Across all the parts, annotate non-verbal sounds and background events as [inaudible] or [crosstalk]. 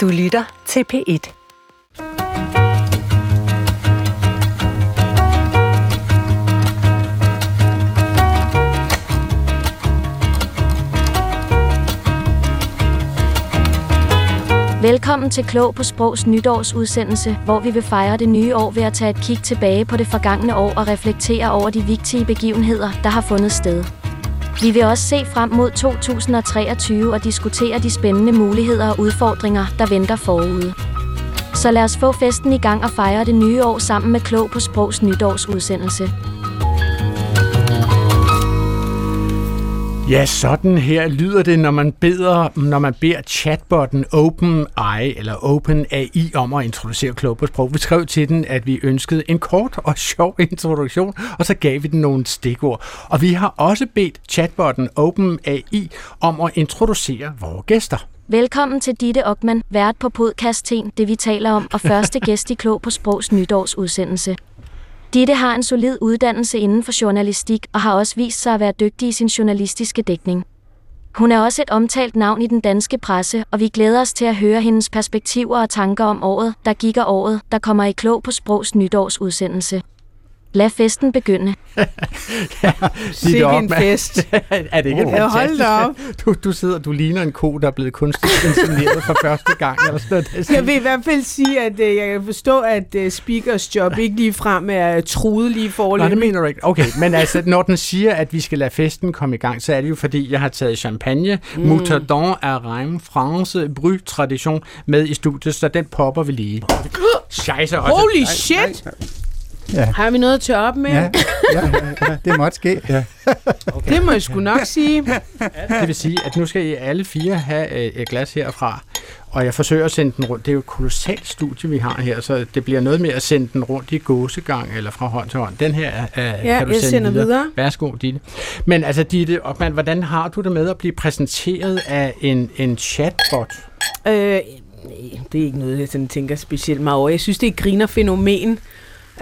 Du lytter til P1. Velkommen til Klog på Sprogs nytårsudsendelse, hvor vi vil fejre det nye år ved at tage et kig tilbage på det forgangne år og reflektere over de vigtige begivenheder, der har fundet sted. Vi vil også se frem mod 2023 og diskutere de spændende muligheder og udfordringer, der venter forude. Så lad os få festen i gang og fejre det nye år sammen med Klog på Sprogs nytårsudsendelse. Ja, sådan her lyder det, når man beder, når man beder chatbotten OpenAI eller OpenAI om at introducere klog på sprog. Vi skrev til den, at vi ønskede en kort og [laughs] sjov introduktion, og så gav vi den nogle stikord. Og vi har også bedt chatbotten OpenAI om at introducere vores gæster. Velkommen til Ditte Ockmann, vært på podcast Ten, det vi taler om, og første [laughs] gæst i Klog på Sprogs nytårsudsendelse. Ditte har en solid uddannelse inden for journalistik og har også vist sig at være dygtig i sin journalistiske dækning. Hun er også et omtalt navn i den danske presse, og vi glæder os til at høre hendes perspektiver og tanker om året, der gik og året, der kommer i klog på Sprogs nytårsudsendelse. Lad festen begynde. [laughs] ja, Sikke en fest. [laughs] er det ikke oh, hold da op. Du, du sidder, du ligner en ko, der er blevet kunstigt insemineret for første gang. Eller sådan noget. Jeg vil i hvert fald sige, at uh, jeg kan forstå, at uh, speakers job ikke lige frem er truet lige forløbig. Nej, det mener du ikke. Okay, men altså, når den siger, at vi skal lade festen komme i gang, så er det jo fordi, jeg har taget champagne, mm. Moutardon af Reim, France, Bry Tradition med i studiet, så den popper vi lige. Scheisse. Holy shit! Nej, nej. Ja. Har vi noget at tørre op med? Ja, ja, ja, ja det måtte ske. Ja. Okay. Det må jeg sgu nok sige. Det vil sige, at nu skal I alle fire have et glas herfra, og jeg forsøger at sende den rundt. Det er jo et kolossalt studie, vi har her, så det bliver noget med at sende den rundt i gåsegang eller fra hånd til hånd. Den her uh, ja, kan du jeg sende videre. videre. Værsgo, Ditte. Men altså, Ditte Ockmann, hvordan har du det med at blive præsenteret af en, en chatbot? Øh, det er ikke noget, jeg sådan tænker specielt meget over. Jeg synes, det er et grinerfænomen.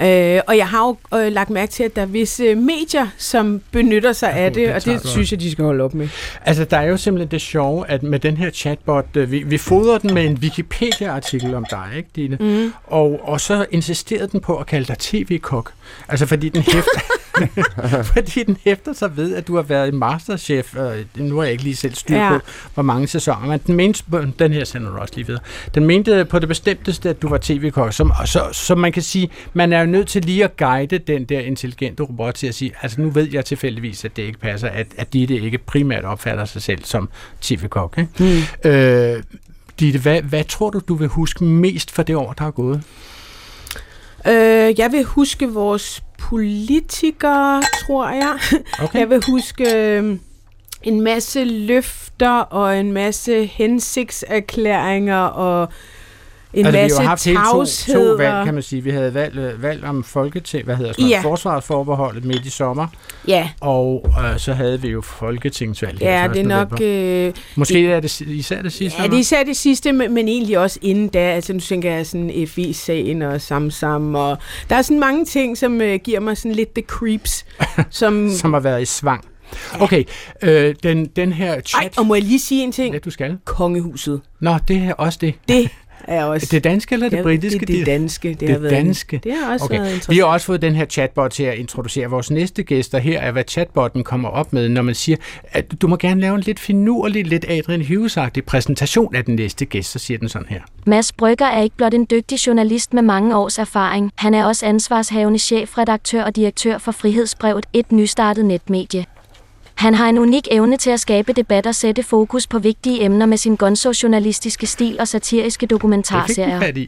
Øh, og jeg har jo øh, lagt mærke til, at der er visse medier, som benytter sig ja, af det, det og det synes jeg, de skal holde op med. Altså, der er jo simpelthen det sjove, at med den her chatbot, øh, vi, vi fodrer den med en Wikipedia-artikel om dig, ikke, Dine? Mm. Og, og så insisterede den på at kalde dig tv-kok. Altså, fordi den hæfter... [laughs] [laughs] fordi den hæfter sig ved, at du har været en masterchef, og nu har jeg ikke lige selv styr på, ja. hvor mange sæsoner, men den mente, den her sender du også lige videre, den mente på det bestemteste, at du var tv-kok, så, så, så man kan sige, man er jo nødt til lige at guide den der intelligente robot til at sige, altså nu ved jeg tilfældigvis, at det ikke passer, at, at de det ikke primært opfatter sig selv som tv-kok. Ikke? Mm. Øh, Ditte, hvad, hvad tror du, du vil huske mest for det år, der er gået? Øh, jeg vil huske vores politikere, tror jeg. Okay. Jeg vil huske øh, en masse løfter og en masse hensigtserklæringer og en altså, masse vi har haft to, to valg, kan man sige. Vi havde valg, øh, valg om folketing, hvad hedder sådan, ja. forsvarsforbeholdet midt i sommer. Ja. Og øh, så havde vi jo folketingsvalg. Ja, det er nok... Øh, Måske er det især det sidste? Ja, det er især det sidste, men, men egentlig også inden da. Altså nu tænker jeg sådan FI-sagen og Samsam, og der er sådan mange ting, som øh, giver mig sådan lidt the creeps. [laughs] som, som har været i svang. Okay, øh, den, den her chat... Ej, og må jeg lige sige en ting? Ja, du skal. Kongehuset. Nå, det er også det. Det er også... Det danske eller det ja, britiske? Det, det danske. Det, det har været danske. Det har også okay. været interessant. Vi har også fået den her chatbot til at introducere vores næste gæster. Her er, hvad chatbotten kommer op med, når man siger, at du må gerne lave en lidt finurlig, lidt Adrian hughes præsentation af den næste gæst, så siger den sådan her. Mads Brygger er ikke blot en dygtig journalist med mange års erfaring. Han er også ansvarshavende chefredaktør og direktør for Frihedsbrevet, et nystartet netmedie. Han har en unik evne til at skabe debat og sætte fokus på vigtige emner med sin gonzo-journalistiske stil og satiriske dokumentarserier.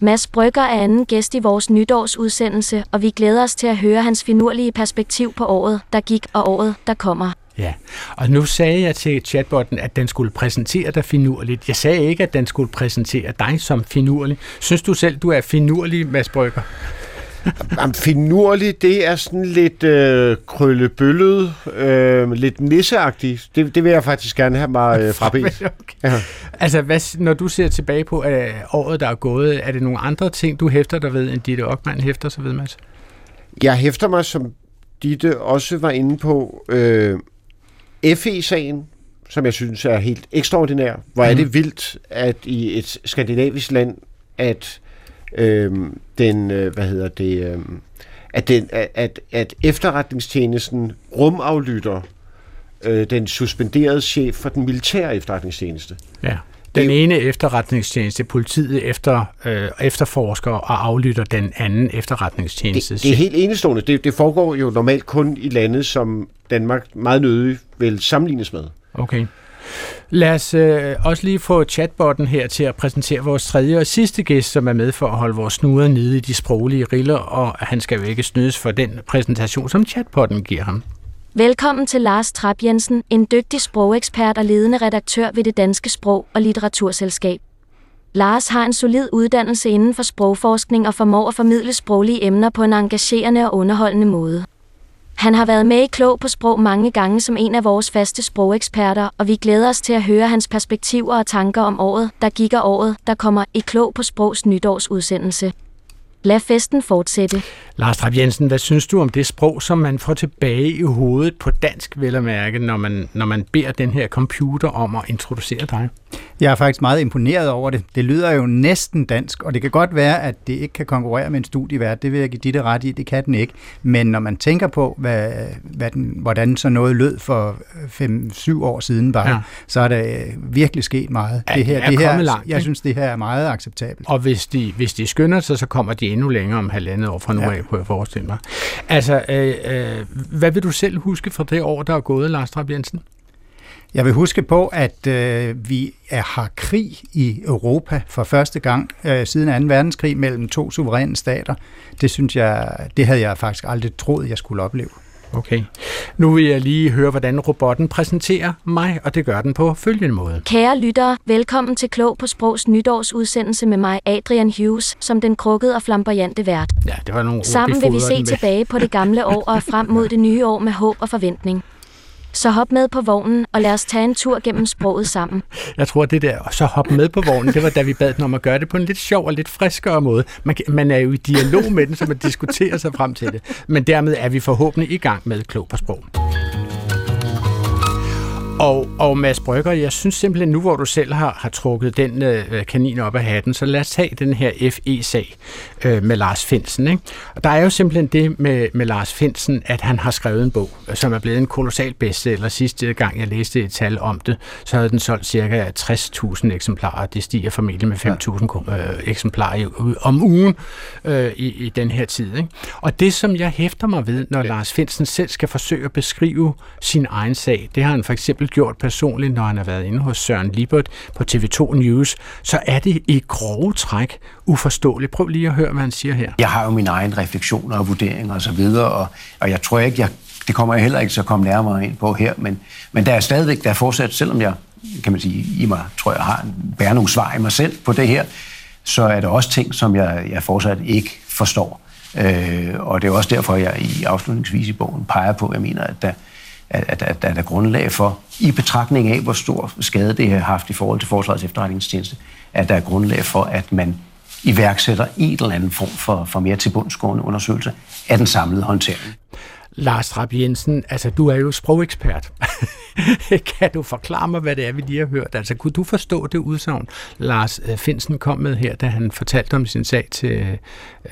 Mads Brygger er anden gæst i vores nytårsudsendelse, og vi glæder os til at høre hans finurlige perspektiv på året, der gik og året, der kommer. Ja, og nu sagde jeg til chatbotten, at den skulle præsentere dig finurligt. Jeg sagde ikke, at den skulle præsentere dig som finurlig. Synes du selv, du er finurlig, Mads Brygger? Jamen, finurlig, det er sådan lidt øh, krøllebøllet, øh, lidt nisseagtigt. Det, det vil jeg faktisk gerne have mig øh, frabedt. [laughs] okay. ja. Altså, hvad, når du ser tilbage på øh, året, der er gået, er det nogle andre ting, du hæfter dig ved, end Ditte Ockmann hæfter sig ved, Mads? Jeg hæfter mig, som Ditte også var inde på, øh, FE-sagen, som jeg synes er helt ekstraordinær. Hvor er det mhm. vildt, at i et skandinavisk land, at øh, den, øh, hvad hedder det, øh, at, den, at, at efterretningstjenesten rumaflytter øh, den suspenderede chef for den militære efterretningstjeneste. Ja. Den det, ene efterretningstjeneste, politiet efter, øh, efterforsker og aflytter den anden efterretningstjeneste. Det, det er helt enestående. Det, det foregår jo normalt kun i lande, som Danmark meget nødig vil sammenlignes med. Okay. Lad os øh, også lige få chatbotten her til at præsentere vores tredje og sidste gæst, som er med for at holde vores snuder nede i de sproglige riller, og han skal jo ikke snydes for den præsentation, som chatbotten giver ham. Velkommen til Lars Trap Jensen, en dygtig sprogekspert og ledende redaktør ved det Danske Sprog- og Litteraturselskab. Lars har en solid uddannelse inden for sprogforskning og formår at formidle sproglige emner på en engagerende og underholdende måde. Han har været med i Klog på Sprog mange gange som en af vores faste sprogeksperter, og vi glæder os til at høre hans perspektiver og tanker om året, der gik og året, der kommer i Klog på Sprogs nytårsudsendelse. Lad festen fortsætte. Lars Trapp Jensen, hvad synes du om det sprog, som man får tilbage i hovedet på dansk, vel at mærke, når man, når man beder den her computer om at introducere dig? Jeg er faktisk meget imponeret over det. Det lyder jo næsten dansk, og det kan godt være, at det ikke kan konkurrere med en studievært. Det vil jeg give dit ret i, det kan den ikke. Men når man tænker på, hvad, hvad den, hvordan så noget lød for 5-7 år siden, bare, ja. så er der virkelig sket meget. Ja, det her, det her, langt, jeg synes, det her er meget acceptabelt. Og hvis de, hvis de skynder sig, så kommer de endnu længere om halvandet år fra nu ja. af, kunne jeg forestille mig. Altså, øh, øh, hvad vil du selv huske fra det år, der er gået, Lars Trapp Jensen? Jeg vil huske på, at øh, vi er, har krig i Europa for første gang øh, siden 2. verdenskrig mellem to suveræne stater. Det synes jeg, det havde jeg faktisk aldrig troet, jeg skulle opleve. Okay. Nu vil jeg lige høre, hvordan robotten præsenterer mig, og det gør den på følgende måde. Kære lyttere, velkommen til Klog på Sprogs nytårsudsendelse med mig, Adrian Hughes, som den krukkede og flamboyante vært. Ja, det var nogle Sammen vil vi se tilbage på det gamle år og frem mod [laughs] det nye år med håb og forventning. Så hop med på vognen, og lad os tage en tur gennem sproget sammen. Jeg tror, det der, så hop med på vognen, det var da vi bad den om at gøre det på en lidt sjov og lidt friskere måde. Man, man er jo i dialog med den, så man diskuterer sig frem til det. Men dermed er vi forhåbentlig i gang med Klog på Sprog. Og, og Mads Brygger, jeg synes simpelthen nu, hvor du selv har, har trukket den øh, kanin op af hatten, så lad os tage den her FE-sag øh, med Lars Finsen. Ikke? Og der er jo simpelthen det med, med Lars Finsen, at han har skrevet en bog, som er blevet en kolossal bestseller. Sidste gang jeg læste et tal om det, så havde den solgt cirka 60.000 eksemplarer. Det stiger formentlig med 5.000 øh, eksemplarer om ugen øh, i, i den her tid. Ikke? Og det, som jeg hæfter mig ved, når Lars Finsen selv skal forsøge at beskrive sin egen sag, det har han for eksempel gjort personligt, når han har været inde hos Søren Libert på TV2 News, så er det i grove træk uforståeligt. Prøv lige at høre, hvad han siger her. Jeg har jo mine egne refleksioner og vurderinger osv., og, og, og jeg tror ikke, jeg, det kommer jeg heller ikke så komme nærmere ind på her, men, men der er stadigvæk, der er fortsat, selvom jeg, kan man sige, i mig, tror jeg, har bærer nogle svar i mig selv på det her, så er der også ting, som jeg, jeg fortsat ikke forstår. Øh, og det er også derfor, jeg i afslutningsvis i bogen peger på, at jeg mener, at der, at, at, at, at der er grundlag for, i betragtning af, hvor stor skade det har haft i forhold til Forsvarets efterretningstjeneste, at der er grundlag for, at man iværksætter en eller anden form for, for mere tilbundsgående undersøgelse af den samlede håndtering. Lars Trapp Jensen, altså du er jo sprogekspert. [laughs] kan du forklare mig, hvad det er, vi lige har hørt? Altså kunne du forstå det udsagn, Lars øh, Finsen kom med her, da han fortalte om sin sag til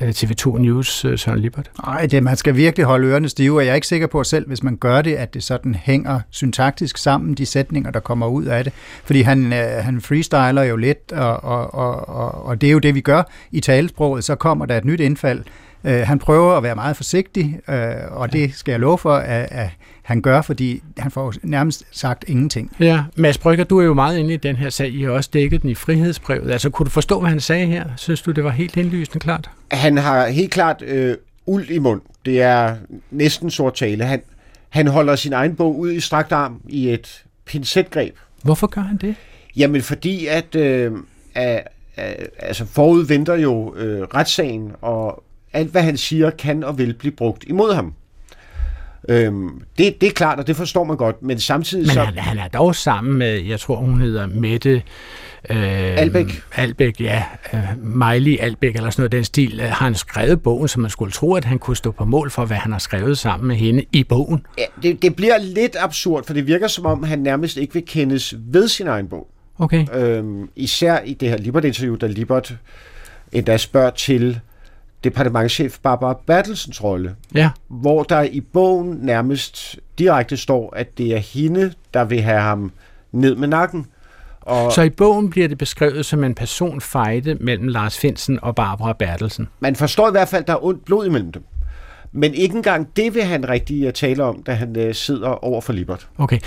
øh, TV2 News, øh, Søren Lippert? Nej, det, man skal virkelig holde ørerne stive, og jeg er ikke sikker på selv, hvis man gør det, at det sådan hænger syntaktisk sammen, de sætninger, der kommer ud af det. Fordi han, han freestyler jo lidt, og, og, og, og, og det er jo det, vi gør i talesproget. Så kommer der et nyt indfald, Øh, han prøver at være meget forsigtig, øh, og det skal jeg love for, at, at han gør, fordi han får nærmest sagt ingenting. Ja, Mads Brygger, du er jo meget inde i den her sag. I har også dækket den i frihedsbrevet. Altså, kunne du forstå, hvad han sagde her? Synes du, det var helt indlysende klart? Han har helt klart øh, uld i mund. Det er næsten sort tale. Han, han holder sin egen bog ud i strakt arm i et pincetgreb. Hvorfor gør han det? Jamen, fordi at... Øh, at altså forud venter jo øh, retssagen, og alt hvad han siger kan og vil blive brugt imod ham. Øhm, det, det er klart, og det forstår man godt, men samtidig men så... Men han, han er dog sammen med, jeg tror hun hedder Mette Øh, Albæk. Albæk, ja. Øh, Miley Albæk, eller sådan noget den stil, øh, har han skrevet bogen, så man skulle tro, at han kunne stå på mål for, hvad han har skrevet sammen med hende i bogen. Ja, det, det bliver lidt absurd, for det virker som om, han nærmest ikke vil kendes ved sin egen bog. Okay. Øhm, især i det her Libert-interview, da Libert endda spørger til departementchef Barbara Bertelsens rolle, Ja. hvor der i bogen nærmest direkte står, at det er hende, der vil have ham ned med nakken. Og Så i bogen bliver det beskrevet som en personfejde mellem Lars Finsen og Barbara Bertelsen. man forstår i hvert fald, at der er ondt blod imellem dem. Men ikke engang det vil han rigtig øh, tale om, da han øh, sidder over for Libert. Okay.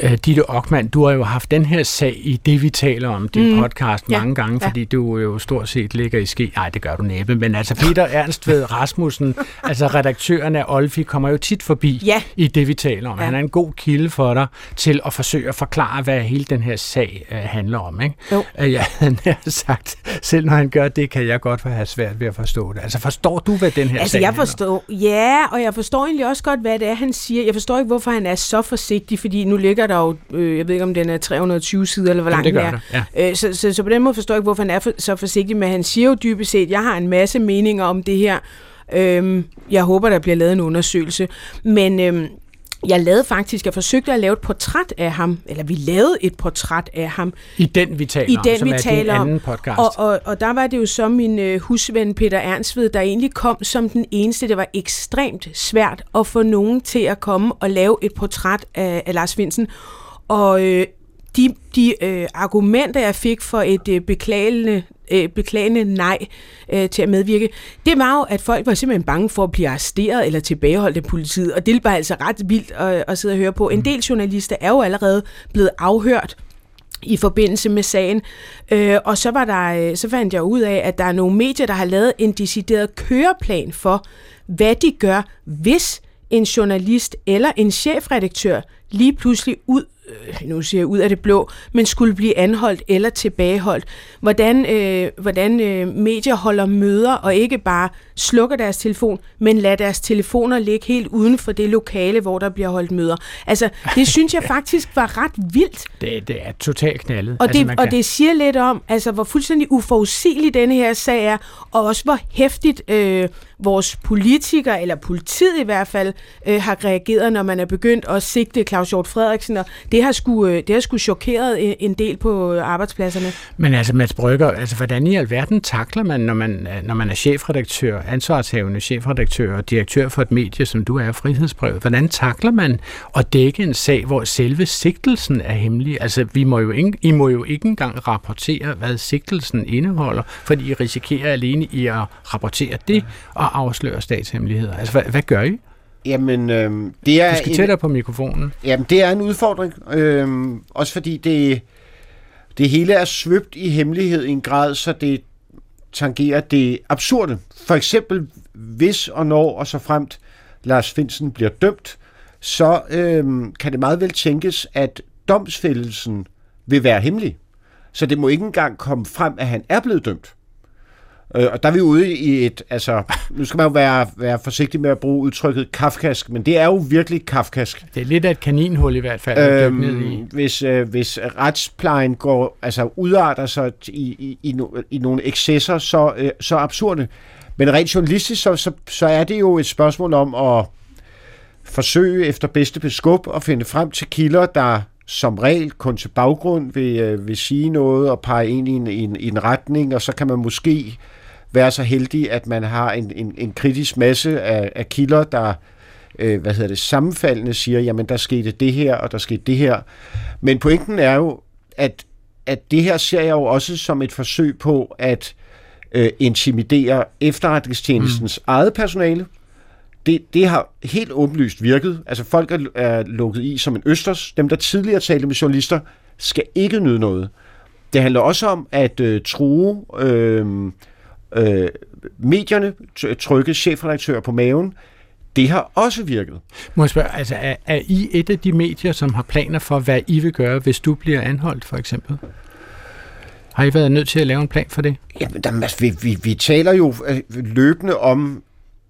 Øh, Ditte Ockmann, du har jo haft den her sag i det, vi taler om, din mm. podcast, Ja. mange gange, Ja. fordi du jo stort set ligger i ske. Nej, det gør du næppe, men altså Peter Ernstved Rasmussen, [laughs] altså redaktøren af Olfi, kommer jo tit forbi Ja. i det, vi taler om. Ja. Han er en god kilde for dig til at forsøge at forklare, hvad hele den her sag øh, handler om. Ikke? Jo. Jeg havde nær sagt, selv når han gør det, kan jeg godt have svært ved at forstå det. Altså forstår du, hvad den her Altså, sag jeg handler om? Ja, og jeg forstår egentlig også godt, hvad det er, han siger. Jeg forstår ikke, hvorfor han er så forsigtig, fordi nu ligger der jo, øh, jeg ved ikke, om den er 320 sider, eller hvor lang det den er. der, ja. Øh, så, så, så på den måde forstår jeg ikke, hvorfor han er for, så forsigtig, men han siger jo dybest set, jeg har en masse meninger om det her. Øhm, jeg håber, der bliver lavet en undersøgelse. Men øhm, jeg lavede faktisk, jeg forsøgte at lave et portræt af ham, eller vi lavede et portræt af ham, I den, vi taler i om, den, som vi er taler om. anden podcast. Og, og, og der var det jo så min øh, husven Peter Ernstved, der egentlig kom som den eneste. Det var ekstremt svært at få nogen til at komme og lave et portræt af, af Lars Finsen. Og øh, de, de øh, argumenter, jeg fik for et øh, beklagende, øh, beklagende nej øh, til at medvirke, det var jo, at folk var simpelthen bange for at blive arresteret eller tilbageholdt af politiet. Og det var altså ret vildt at, at sidde og høre på. En del journalister er jo allerede blevet afhørt i forbindelse med sagen. Øh, og så, var der, øh, så fandt jeg ud af, at der er nogle medier, der har lavet en decideret køreplan for, hvad de gør, hvis en journalist eller en chefredaktør lige pludselig ud, øh, nu siger jeg ud af det blå, men skulle blive anholdt eller tilbageholdt. Hvordan, øh, hvordan øh, medier holder møder og ikke bare slukker deres telefon, men lader deres telefoner ligge helt uden for det lokale, hvor der bliver holdt møder. Altså, det [laughs] synes jeg faktisk var ret vildt. Det, det er totalt knaldet. Og, altså, det, og kan- det siger lidt om, altså, hvor fuldstændig uforudsigelig denne her sag er, og også hvor hæftigt øh, vores politikere, eller politiet i hvert fald, øh, har reageret, når man er begyndt at sigte Claus Hjort Frederiksen, og det har sgu, øh, det har sgu chokeret en, en del på øh, arbejdspladserne. Men altså, Mads Brygger, altså, hvordan i alverden takler man, når man, er- når man er chefredaktør, ansvarshavende chefredaktør og direktør for et medie, som du er, Frihedsbrevet? Hvordan takler man at dække en sag, hvor selve sigtelsen er hemmelig? Altså, vi må jo ikke, I må jo ikke engang rapportere, hvad sigtelsen indeholder, fordi I risikerer alene i at rapportere det og afsløre statshemmeligheder. Altså, hvad, hvad gør I? Jamen, øhm, det er Du skal en- tættere på mikrofonen. Jamen, det er en udfordring. Øhm, også fordi det, det hele er svøbt i hemmelighed i en grad, så det tangerer det absurde. For eksempel, hvis og når og så fremt Lars Finsen bliver dømt, så øhm, kan det meget vel tænkes, at domsfældelsen vil være hemmelig. Så det må ikke engang komme frem, at han er blevet dømt. Øh, og der er vi ude i et, altså, nu skal man jo være, være forsigtig med at bruge udtrykket kafkask, men det er jo virkelig kafkask. Det er lidt af et kaninhul i hvert fald, dykke ned i. Øhm, hvis, øh, hvis retsplejen går, altså udarter sig i, i, i, no, i nogle excesser, så, øh, så absurde. Men rent journalistisk, så, så, så er det jo et spørgsmål om at forsøge efter bedste beskub at finde frem til kilder, der som regel kun til baggrund vil, øh, vil sige noget og pege ind i en, i, en, i en retning, og så kan man måske være så heldig, at man har en, en, en kritisk masse af, af kilder, der øh, hvad hedder det, sammenfaldende siger, jamen der skete det her, og der skete det her. Men pointen er jo, at, at det her ser jeg jo også som et forsøg på at øh, intimidere efterretningstjenestens mm. eget personale. Det, det har helt åbenlyst virket. Altså folk er, er lukket i som en østers. Dem, der tidligere talte med journalister, skal ikke nyde noget. Det handler også om at øh, true øh, øh, medierne, t- trykke chefredaktører på maven. Det har også virket. Må jeg spørge, altså er, er I et af de medier, som har planer for, hvad I vil gøre, hvis du bliver anholdt, for eksempel? Har I været nødt til at lave en plan for det? Jamen, der, altså, vi, vi, vi taler jo øh, løbende om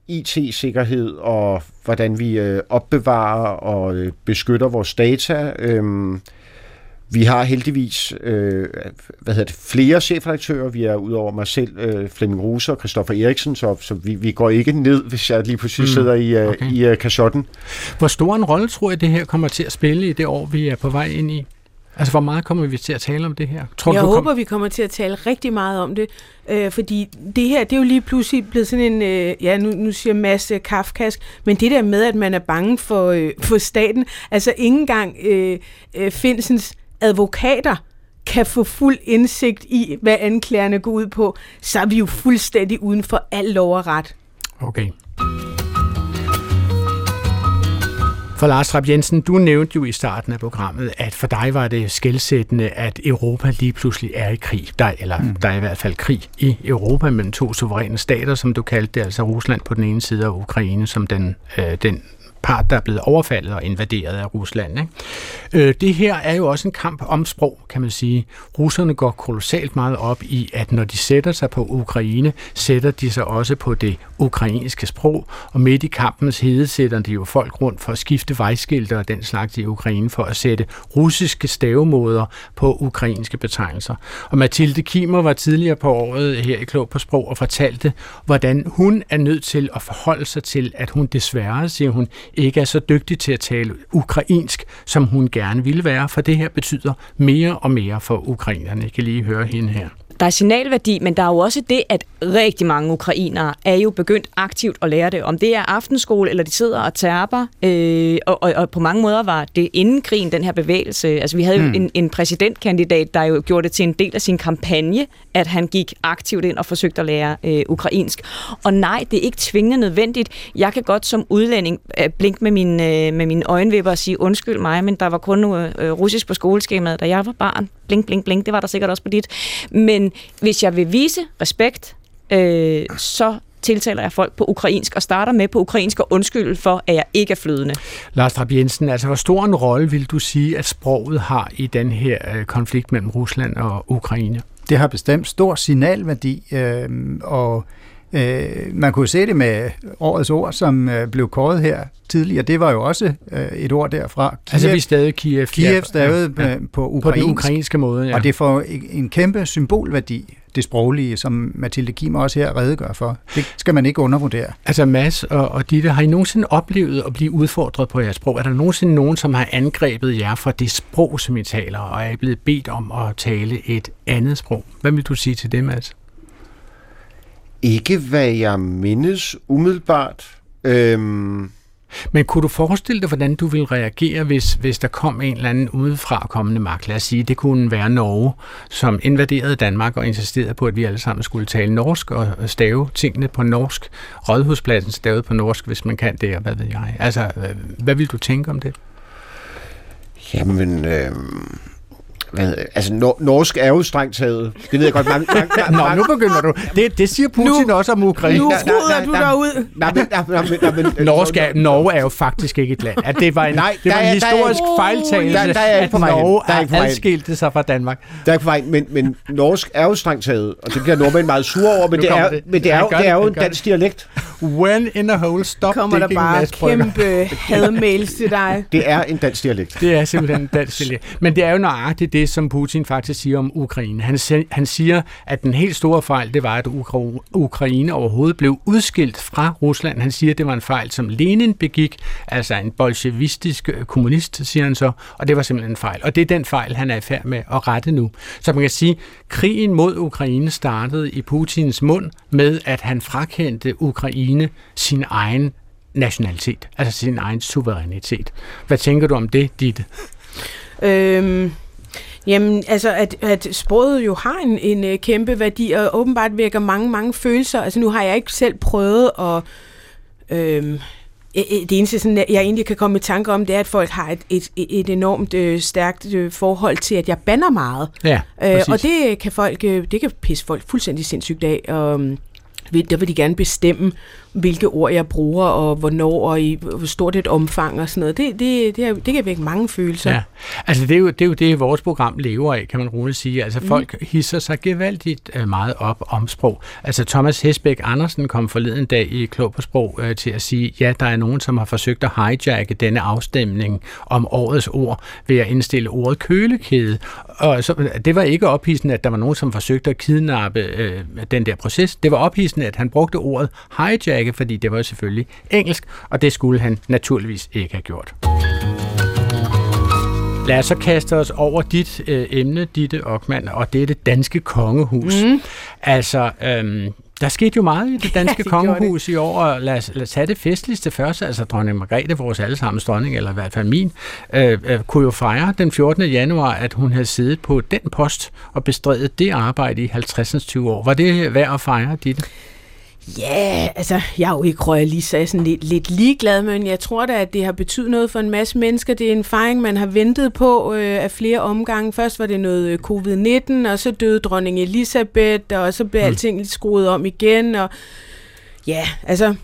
IT-sikkerhed og hvordan vi øh, opbevarer og øh, beskytter vores data. Øhm, vi har heldigvis øh, hvad hedder det, flere chefredaktører. Vi er udover mig selv, øh, Flemming Ruse og Christoffer Eriksen, så, så vi, vi går ikke ned, hvis jeg lige pludselig mm. sidder i, øh, okay. i uh, kashotten. Hvor stor en rolle tror jeg, det her kommer til at spille i det år, vi er på vej ind i? Altså, hvor meget kommer vi til at tale om det her? Tror, jeg du, håber, kom... vi kommer til at tale rigtig meget om det, øh, fordi det her, det er jo lige pludselig blevet sådan en, øh, ja, nu, nu siger masse kafkask, men det der med, at man er bange for, øh, for staten, altså ikke engang øh, øh, Finsens advokater kan få fuld indsigt i, hvad anklagerne går ud på, så er vi jo fuldstændig uden for al lov og ret. Okay. For Lars Trapp Jensen, du nævnte jo i starten af programmet, at for dig var det skældsættende, at Europa lige pludselig er i krig. Der, eller mm. der er i hvert fald krig i Europa mellem to suveræne stater, som du kaldte det, altså Rusland på den ene side og Ukraine som den, øh, den part, der er blevet overfaldet og invaderet af Rusland. Ikke? Øh, det her er jo også en kamp om sprog, kan man sige. Russerne går kolossalt meget op i, at når de sætter sig på Ukraine, sætter de sig også på det ukrainske sprog, og midt i kampens hede sætter de jo folk rundt for at skifte vejskilte og den slags i Ukraine for at sætte russiske stavemåder på ukrainske betegnelser. Og Mathilde Kimer var tidligere på året her i Klog på Sprog og fortalte, hvordan hun er nødt til at forholde sig til, at hun desværre, siger hun, ikke er så dygtig til at tale ukrainsk, som hun gerne ville være, for det her betyder mere og mere for ukrainerne. Jeg kan lige høre hende her der er signalværdi, men der er jo også det, at rigtig mange ukrainere er jo begyndt aktivt at lære det. Om det er aftenskole, eller de sidder og tærper. Øh, og, og, og på mange måder var det inden krigen, den her bevægelse. Altså vi havde jo mm. en, en præsidentkandidat, der jo gjorde det til en del af sin kampagne, at han gik aktivt ind og forsøgte at lære øh, ukrainsk. Og nej, det er ikke tvingende nødvendigt. Jeg kan godt som udlænding øh, blinke med, min, øh, med mine øjenvipper og sige, undskyld mig, men der var kun øh, russisk på skoleskemaet, da jeg var barn. Blink, blink, blink. Det var der sikkert også på dit. Men hvis jeg vil vise respekt, øh, så tiltaler jeg folk på ukrainsk og starter med på ukrainsk og undskyld for, at jeg ikke er flydende. Lars Trapp Jensen, altså hvor stor en rolle vil du sige, at sproget har i den her øh, konflikt mellem Rusland og Ukraine? Det har bestemt stor signalværdi, øh, og øh, man kunne se det med årets ord, som øh, blev kåret her tidligere. Det var jo også øh, et ord derfra. Kiev, altså vi stadig Kiev. Kiev stadig ja, ja. på ukrainsk. På den ukrainske måde, ja. Og det får en kæmpe symbolværdi det sproglige, som Mathilde Kim også her redegør for. Det skal man ikke undervurdere. Altså Mads og, og Ditte, har I nogensinde oplevet at blive udfordret på jeres sprog? Er der nogensinde nogen, som har angrebet jer for det sprog, som I taler, og er blevet bedt om at tale et andet sprog? Hvad vil du sige til det, Mads? Ikke hvad jeg mindes umiddelbart. Øhm men kunne du forestille dig, hvordan du ville reagere, hvis, hvis der kom en eller anden udefra kommende magt? Lad os sige, det kunne være Norge, som invaderede Danmark og insisterede på, at vi alle sammen skulle tale norsk og stave tingene på norsk. Rådhuspladsen stavet på norsk, hvis man kan det, og hvad ved jeg. Altså, hvad vil du tænke om det? Jamen, øh hvad, altså, nor- norsk er jo strengt taget. Det ved jeg godt. Mange, mange, mange, Nå, nu begynder du. Det, det siger Putin nu, også om Ukraine. Nu ruder du derud. Nej, men, nej, nej, nej, men, Norsk er, Norge er jo faktisk ikke et land. At det var en, nej, det var en historisk der, fejltagelse, der, der er at Norge der er adskilte sig fra Danmark. Der er ikke vej, men, men norsk er jo strengt taget, og det bliver nordmænd meget sure over, men, det er, det. men det er, jo, det er jo en dansk dialekt. When in a hole, stop Kommer der bare kæmpe hadmails til dig. Det er en dansk dialekt. Det er simpelthen en dansk dialekt. Men det er jo nøjagtigt det, som Putin faktisk siger om Ukraine. Han, han siger, at den helt store fejl, det var, at Ukraine overhovedet blev udskilt fra Rusland. Han siger, at det var en fejl, som Lenin begik, altså en bolsjevistisk øh, kommunist, siger han så, og det var simpelthen en fejl. Og det er den fejl, han er i færd med at rette nu. Så man kan sige, at krigen mod Ukraine startede i Putins mund med, at han frakendte Ukraine sin egen nationalitet, altså sin egen suverænitet. Hvad tænker du om det, Ditte? Øhm, Jamen, altså, at, at sproget jo har en, en uh, kæmpe værdi, og åbenbart vækker mange, mange følelser. Altså, nu har jeg ikke selv prøvet at... Øhm, det eneste, sådan, jeg egentlig kan komme i tanke om, det er, at folk har et, et, et enormt øh, stærkt øh, forhold til, at jeg banner meget. Ja, øh, og det kan folk, øh, det kan pisse folk fuldstændig sindssygt af. Og, der vil de gerne bestemme, hvilke ord jeg bruger, og hvornår, og i hvor stort et omfang og sådan noget. Det, det, det, er, det kan vække mange følelser. Ja, altså det er, jo, det er jo det, vores program lever af, kan man roligt sige. Altså folk mm. hisser sig gevaldigt uh, meget op om sprog. Altså Thomas Hesbæk Andersen kom forleden dag i Klog på Sprog uh, til at sige, ja, der er nogen, som har forsøgt at hijacke denne afstemning om årets ord ved at indstille ordet kølekæde. Og så, det var ikke ophidsende, at der var nogen, som forsøgte at kidnappe uh, den der proces. Det var ophidsende, at han brugte ordet hijack, fordi det var jo selvfølgelig engelsk, og det skulle han naturligvis ikke have gjort. Lad os så kaste os over dit øh, emne, Ditte Ockmann, og det er det danske kongehus. Mm. Altså, øhm, der skete jo meget i det [laughs] danske ja, kongehus i år, og lad os, lad os tage det festligste først. Altså dronning Margrethe, vores allesammens dronning, eller i hvert fald min, øh, øh, kunne jo fejre den 14. januar, at hun havde siddet på den post og bestredet det arbejde i 50. 20 år. Var det værd at fejre, Ditte? Ja, altså, jeg er jo ikke royalist, så jeg er sådan lidt, lidt ligeglad, men jeg tror da, at det har betydet noget for en masse mennesker. Det er en fejring, man har ventet på øh, af flere omgange. Først var det noget øh, covid-19, og så døde dronning Elisabeth, og så blev mm. alting lidt skruet om igen, og ja, altså,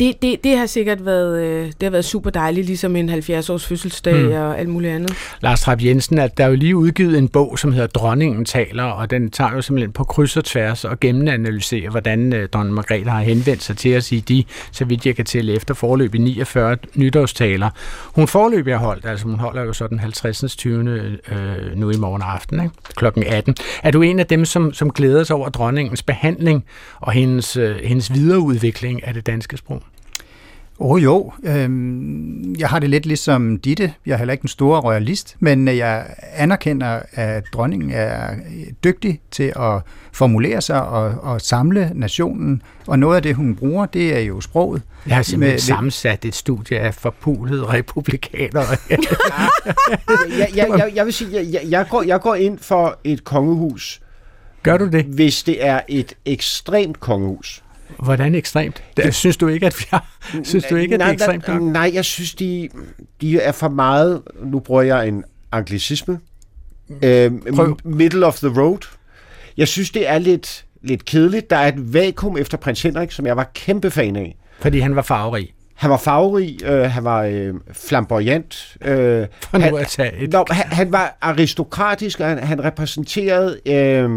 det, det, det har sikkert været, øh, det har været super dejligt, ligesom en 70-års fødselsdag mm. og alt muligt andet. Lars Trapp Jensen, at der er jo lige udgivet en bog, som hedder Dronningen taler, og den tager jo simpelthen på kryds og tværs og gennemanalyserer, hvordan øh, dronning Margrethe har henvendt sig til os i de, så vidt jeg kan tælle efter forløb i 49 nytårstaler. Hun forløb har holdt, altså hun holder jo så den 50. 20. Øh, nu i morgen aften, ikke? klokken 18. Er du en af dem, som, som glæder sig over dronningens behandling og hendes, øh, hendes videreudvikling af det danske sprog? Åh oh, jo, øhm, jeg har det lidt ligesom Ditte. Jeg er heller ikke en stor royalist, men jeg anerkender, at dronningen er dygtig til at formulere sig og, og samle nationen. Og noget af det, hun bruger, det er jo sproget. Jeg har simpelthen med, sammensat et studie af forpulede republikanere. jeg, jeg, jeg, jeg vil sige, jeg, jeg, går, jeg går ind for et kongehus. Gør du det? Hvis det er et ekstremt kongehus. Hvordan ekstremt? Det, synes du ikke, at vi har, synes du ikke, at nej, det er ekstremt nok? Nej, jeg synes, de, de er for meget, nu bruger jeg en anglicisme, øh, middle of the road. Jeg synes, det er lidt, lidt kedeligt. Der er et vakuum efter prins Henrik, som jeg var kæmpe fan af. Fordi han var farverig. Han var farverig, øh, han var øh, flamboyant. Øh, For han, nu at tage et... Nå, han, han var aristokratisk, og han, han repræsenterede øh,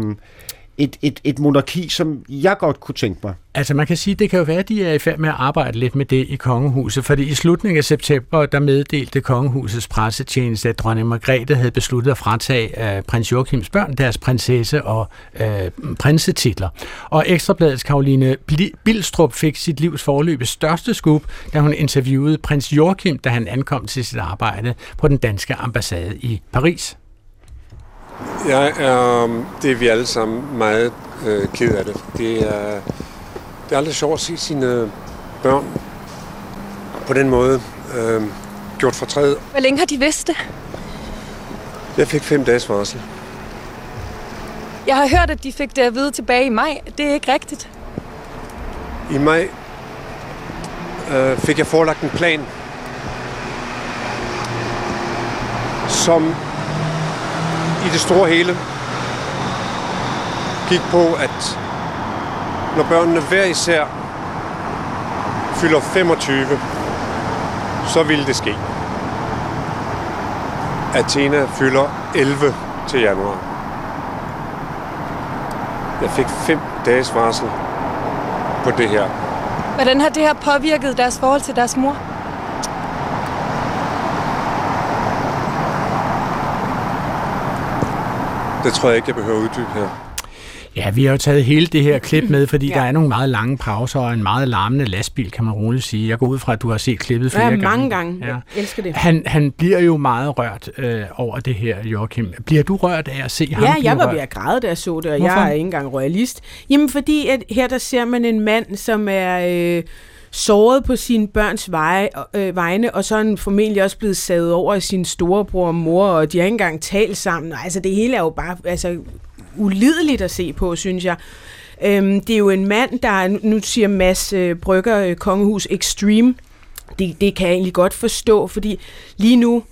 et, et, et monarki, som jeg godt kunne tænke mig. Altså man kan sige, det kan jo være, at de er i færd med at arbejde lidt med det i kongehuset, fordi i slutningen af september, der meddelte kongehusets pressetjeneste, at dronning Margrethe havde besluttet at fratage øh, prins Joachims børn deres prinsesse og øh, prinsetitler. Og Ekstrabladets Karoline Bilstrup fik sit livs forløbes største skub, da hun interviewede prins Joachim, da han ankom til sit arbejde på den danske ambassade i Paris. Jeg er, det er vi alle sammen meget øh, ked af det. Det er, det er aldrig sjovt at se sine børn på den måde øh, gjort fortræd. Hvor længe har de vidst det? Jeg fik fem dages varsel. Jeg har hørt, at de fik det at vide tilbage i maj. Det er ikke rigtigt. I maj øh, fik jeg forelagt en plan, som i det store hele gik på, at når børnene hver især fylder 25, så ville det ske. Athena fylder 11 til januar. Jeg fik fem dages varsel på det her. Hvordan har det her påvirket deres forhold til deres mor? Det tror jeg ikke, jeg behøver at uddybe her. Ja, vi har jo taget hele det her klip med, fordi ja. der er nogle meget lange pauser og en meget larmende lastbil, kan man roligt sige. Jeg går ud fra, at du har set klippet flere ja, gange. mange gange. Ja. Jeg elsker det. Han, han bliver jo meget rørt øh, over det her, Joachim. Bliver du rørt af at se ja, ham Ja, jeg var ved at græde, da jeg så det, og Hvorfor? jeg er ikke engang royalist. Jamen, fordi at her der ser man en mand, som er... Øh, såret på sine børns veje, øh, vegne, og så er han formentlig også blevet sadet over af sin storebror og mor, og de har ikke engang talt sammen. Altså, det hele er jo bare altså, ulideligt at se på, synes jeg. Øhm, det er jo en mand, der, nu siger Mads øh, Brygger, øh, Kongehus Extreme, det, det kan jeg egentlig godt forstå, fordi lige nu,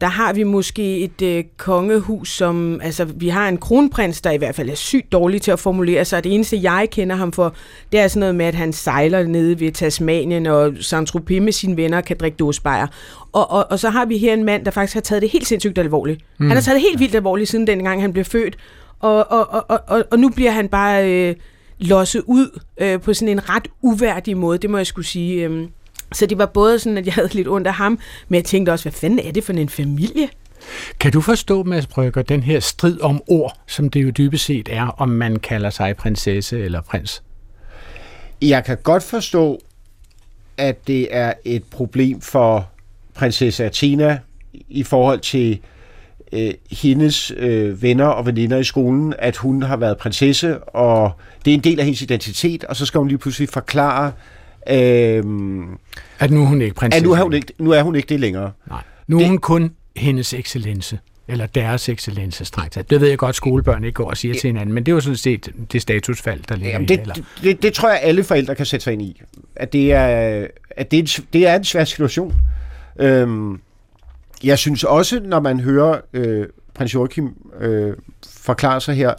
der har vi måske et øh, kongehus, som, altså vi har en kronprins, der i hvert fald er sygt dårlig til at formulere sig. Det eneste, jeg kender ham for, det er sådan noget med, at han sejler nede ved Tasmanien, og Saint-Tropez med sine venner kan drikke dåsbejer. Og, og, og så har vi her en mand, der faktisk har taget det helt sindssygt alvorligt. Mm. Han har taget det helt vildt alvorligt, siden dengang han blev født. Og, og, og, og, og, og nu bliver han bare øh, losset ud øh, på sådan en ret uværdig måde, det må jeg skulle sige. Øh. Så det var både sådan, at jeg havde lidt ondt af ham, men jeg tænkte også, hvad fanden er det for en familie? Kan du forstå, Mads Brygger, den her strid om ord, som det jo dybest set er, om man kalder sig prinsesse eller prins? Jeg kan godt forstå, at det er et problem for prinsesse Athena i forhold til øh, hendes øh, venner og veninder i skolen, at hun har været prinsesse, og det er en del af hendes identitet, og så skal hun lige pludselig forklare, øh, at nu er hun ikke prinsesse. At nu er hun ikke, nu er hun ikke det længere. Nej. Nu er det, hun kun hendes excellence eller deres excellence strengt Det ved jeg godt, skolebørn ikke går og siger til hinanden, men det er jo sådan set det statusfald, der ligger Jamen, det, i det, det. Det tror jeg, alle forældre kan sætte sig ind i. At det er, at det er, en, det er en svær situation. Øhm, jeg synes også, når man hører øh, prins Joachim øh, forklare sig her,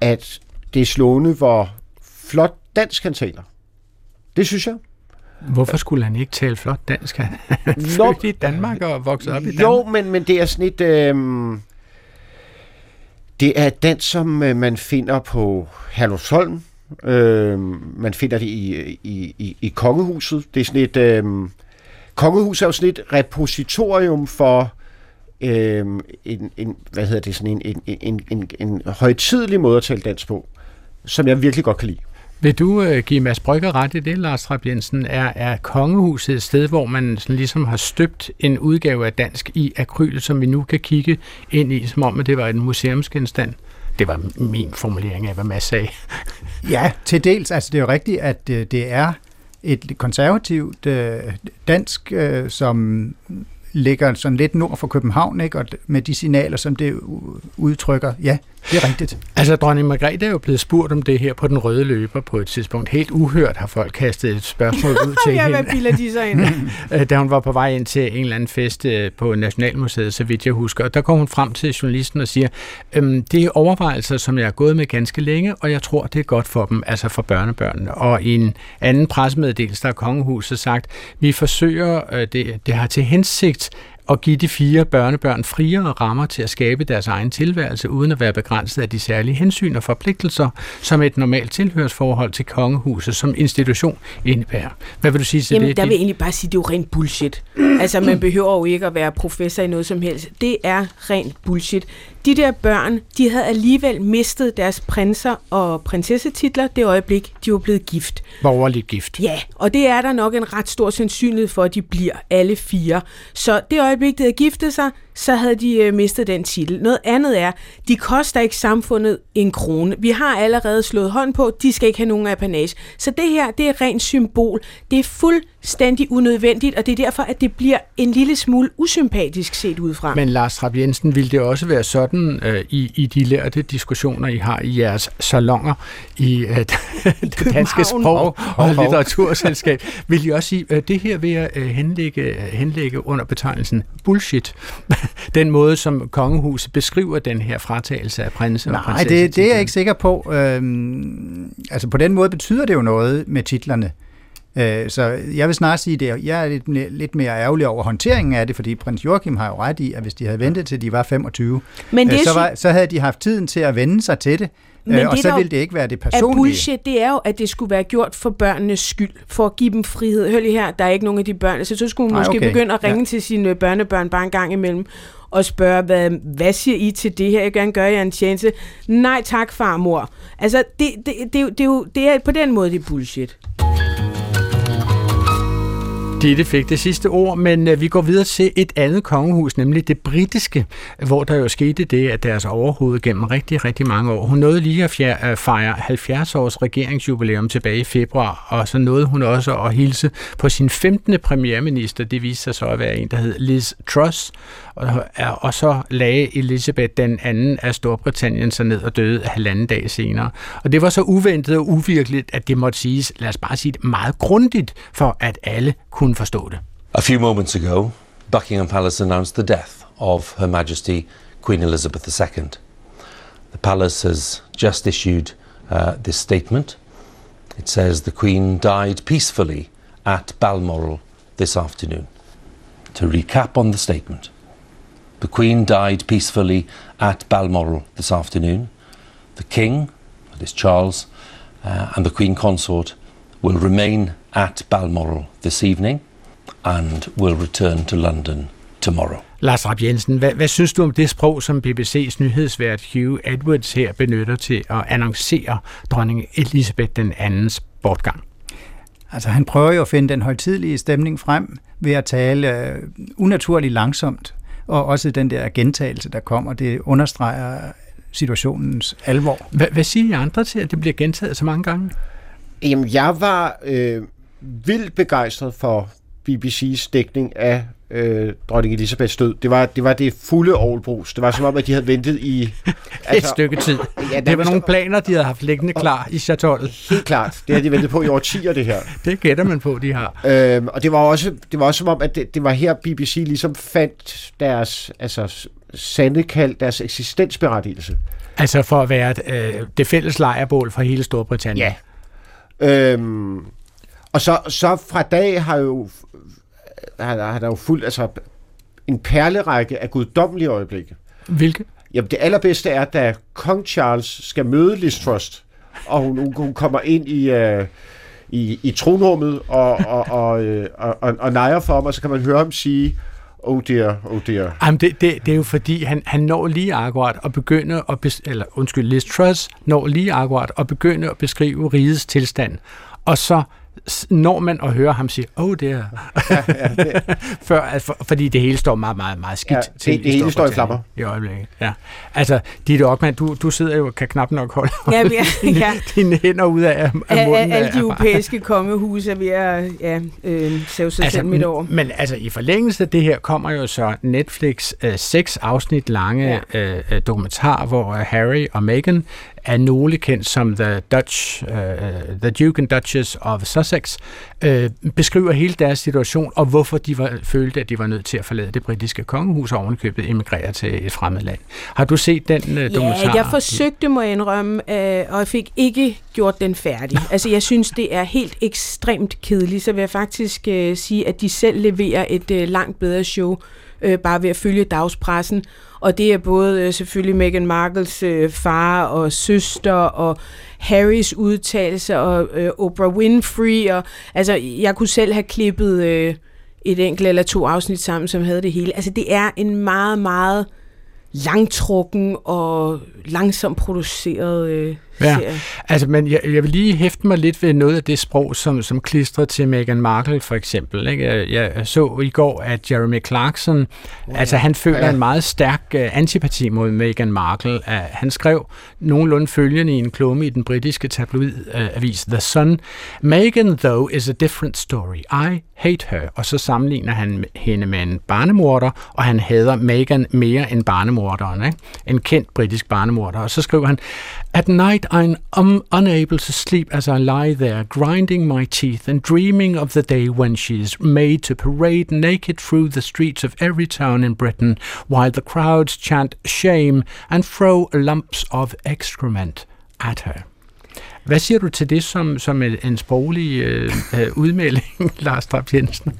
at det er slående, hvor flot dansk han taler. Det synes jeg. Hvorfor skulle han ikke tale flot dansk? Han er født i Danmark og vokset op i Danmark. Jo, men, men det er sådan et... Øh, det er dans, som øh, man finder på Herlufsholm. Øh, man finder det i, i, i, i Kongehuset. Det er sådan et... Øh, Kongehuset er jo sådan et repositorium for øh, en, en, hvad hedder det, sådan en, en, en, en, en højtidelig måde at tale dansk på, som jeg virkelig godt kan lide. Vil du øh, give Mads Brygger ret i det, Lars Trapp Jensen? Er, er kongehuset et sted, hvor man sådan ligesom har støbt en udgave af dansk i akryl, som vi nu kan kigge ind i, som om at det var en museumsgenstand? Det var min formulering af, hvad Mads sagde. [laughs] ja, til dels. Altså, det er jo rigtigt, at øh, det er et konservativt øh, dansk, øh, som ligger sådan lidt nord for København, ikke? og med de signaler, som det udtrykker, ja, det er rigtigt. Altså, dronning Margrethe er jo blevet spurgt om det her på den røde løber på et tidspunkt. Helt uhørt har folk kastet et spørgsmål ud [laughs] til ja, hende. hvad bilder de sig ind? [laughs] Øh, da hun var på vej ind til en eller anden fest øh, på Nationalmuseet, så vidt jeg husker. Og der kom hun frem til journalisten og siger, øhm, det er overvejelser, som jeg har gået med ganske længe, og jeg tror, det er godt for dem, altså for børnebørnene. Og i en anden pressemeddelelse, der er kongehuset sagt, vi forsøger, øh, det, det har til hensigt og give de fire børnebørn friere rammer til at skabe deres egen tilværelse, uden at være begrænset af de særlige hensyn og forpligtelser, som et normalt tilhørsforhold til kongehuset som institution indebærer. Hvad vil du sige til Jamen, det? der vil jeg egentlig bare sige, at det er jo rent bullshit. Altså, man [clears throat] behøver jo ikke at være professor i noget som helst. Det er rent bullshit. De der børn, de havde alligevel mistet deres prinser og prinsessetitler det øjeblik, de var blevet gift. Borgerligt gift. Ja, og det er der nok en ret stor sandsynlighed for, at de bliver alle fire. Så det øjeblik, de havde giftet sig, så havde de øh, mistet den titel. Noget andet er, de koster ikke samfundet en krone. Vi har allerede slået hånd på, de skal ikke have nogen apanage. Så det her, det er rent symbol. Det er fuldstændig unødvendigt, og det er derfor, at det bliver en lille smule usympatisk set udefra. Men Lars Trapp Jensen, vil det også være sådan øh, i, i de lærte diskussioner, I har i jeres salonger i øh, [laughs] det danske sprog og litteraturselskab, vil I også sige, at øh, det her vil jeg øh, henlægge, henlægge under betegnelsen bullshit? [laughs] den måde, som kongehuset beskriver den her fratagelse af prinse Nej, og Nej, det, det er jeg ikke sikker på. Øhm, altså på den måde betyder det jo noget med titlerne. Øh, så jeg vil snart sige, at jeg er lidt, lidt mere ærgerlig over håndteringen af det, fordi prins Joachim har jo ret i, at hvis de havde ventet til de var 25, Men det øh, så, var, så havde de haft tiden til at vende sig til det. Men øh, og det, så ville det ikke være det personlige. bullshit, det er jo, at det skulle være gjort for børnenes skyld, for at give dem frihed. Hør lige her, der er ikke nogen af de børn. Så så skulle man måske okay. begynde at ringe ja. til sine børnebørn bare en gang imellem og spørge, hvad, hvad siger I til det her? Jeg vil gerne gøre jer en tjeneste. Nej tak, farmor. Altså, det, det, det, det, det, det er på den måde, det er bullshit. Ditte fik det sidste ord, men øh, vi går videre til et andet kongehus, nemlig det britiske, hvor der jo skete det, at deres overhoved gennem rigtig, rigtig mange år, hun nåede lige at fejre 70 års regeringsjubilæum tilbage i februar, og så nåede hun også at hilse på sin 15. premierminister, det viste sig så at være en, der hed Liz Truss, og, øh, og så lagde Elizabeth den anden af Storbritannien sig ned og døde halvanden dag senere. Og det var så uventet og uvirkeligt, at det måtte siges, lad os bare sige det, meget grundigt, for at alle kunne forstå det. A few moments ago, Buckingham Palace announced the death of Her Majesty Queen Elizabeth II. The palace has just issued uh, this statement. It says the Queen died peacefully at Balmoral this afternoon. To recap on the statement, the Queen died peacefully at Balmoral this afternoon. The King, that is Charles, uh, and the Queen Consort will remain at Balmoral this evening and will return to London tomorrow. Lars Rapp Jensen, hvad, hvad synes du om det sprog, som BBC's nyhedsvært Hugh Edwards her benytter til at annoncere dronning Elisabeth den andens bortgang? Altså han prøver jo at finde den højtidlige stemning frem ved at tale uh, unaturligt langsomt, og også den der gentagelse, der kommer, det understreger situationens alvor. Hvad, hvad siger I andre til, at det bliver gentaget så mange gange? Jamen, jeg var øh, vildt begejstret for BBC's dækning af øh, dronning Elisabeths død. Det var, det var det fulde Aarhusbrus. Det var som om, at de havde ventet i... [laughs] Altså, Et stykke tid. Ja, det var nogle planer, de havde haft liggende klar i chatollet. Helt klart. Det har de ventet på i årtier, det her. [laughs] Det gætter man på, de har. Øhm, og det var, også, det var også som om, at det, det var her, BBC ligesom fandt deres altså, sande kald, deres eksistensberettigelse. Altså for at være øh, det fælles lejrbål for hele Storbritannien. Ja. Øhm, og så, så fra dag har jo har, har der jo fuldt altså, en perlerække af guddommelige øjeblikke. Hvilke? Jamen det allerbedste er, da Kong Charles skal møde Liz Trust, og hun, hun kommer ind i, uh, i, i tronrummet og, og, og, øh, og, og, og nejer for ham, og så kan man høre ham sige, oh dear, oh dear. Jamen det, det, det er jo fordi, han, han når lige akkurat at begynde at, bes, eller undskyld, Liz Truss når lige akkurat at begynde at beskrive rigets tilstand. Og så når man at høre ham sige, åh, oh, det er... Ja, ja, det... [laughs] Før, for, fordi det hele står meget, meget, meget skidt ja, det, til. Det hele står i flammer. I øjeblikket, ja. Altså, Ditte Ockmann, du, du sidder jo kan knap nok holde ja, ja, [laughs] dine, ja. dine hænder ud af, af munden. Alle de europæiske kongehuse er ved at ja, øh, save sig altså, selv midt over. Men altså, i forlængelse af det her kommer jo så Netflix øh, seks afsnit lange ja. øh, dokumentar, hvor Harry og Meghan er nogle kendt som The Dutch, uh, The Duke and Duchess of Sussex, uh, beskriver hele deres situation, og hvorfor de var, følte, at de var nødt til at forlade det britiske kongehus og ovenikøbet emigrere til et fremmed land. Har du set den uh, dokumentar? Ja, jeg forsøgte, må jeg indrømme, uh, og jeg fik ikke gjort den færdig. [laughs] altså, jeg synes, det er helt ekstremt kedeligt, så vil jeg faktisk uh, sige, at de selv leverer et uh, langt bedre show, uh, bare ved at følge dagspressen, og det er både øh, selvfølgelig Meghan Markles øh, far og søster og Harrys udtalelse og øh, Oprah Winfrey. Og, altså, Altså, jeg kunne selv have klippet øh, et enkelt eller to afsnit sammen, som havde det hele. Altså, det er en meget, meget langtrukken og langsomt produceret øh, Ja, altså, men jeg, jeg vil lige hæfte mig lidt ved noget af det sprog, som, som klistrer til Meghan Markle for eksempel. Ikke? Jeg, jeg så i går, at Jeremy Clarkson, oh, ja. altså han føler ja. en meget stærk uh, antipati mod Meghan Markle. Uh, han skrev nogenlunde følgende i en klumme i den britiske tabloidavis uh, The Sun. Meghan, though, is a different story. I hate her. Og så sammenligner han hende med en barnemorder, og han hader Meghan mere end barnemorderen. Ikke? En kendt britisk barnemorder. Og så skriver han, At night I'm um, unable to sleep as I lie there, grinding my teeth and dreaming of the day when she is made to parade naked through the streets of every town in Britain, while the crowds chant shame and throw lumps of excrement at her. Hvad siger du til det som, som en sproglig øh, øh, udmelding, [laughs] Lars Trapp Jensen?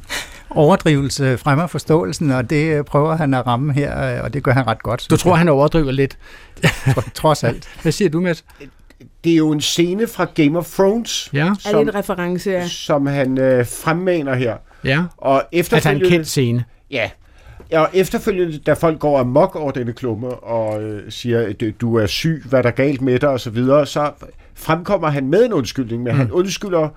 Overdrivelse fremmer forståelsen, og det øh, prøver han at ramme her, øh, og det gør han ret godt. Du tror, jeg. han overdriver lidt? Trods alt. [laughs] Hvad siger du, Mads? Det er jo en scene fra Game of Thrones, ja. som, er det en reference, ja. som han øh, fremmaner her. Ja, og efterfølgende, altså en kendt scene. Ja, Ja, og efterfølgende, da folk går amok over denne klumme og øh, siger, at du er syg, hvad der er galt med dig osv., så, videre, så fremkommer han med en undskyldning, men mm. han undskylder,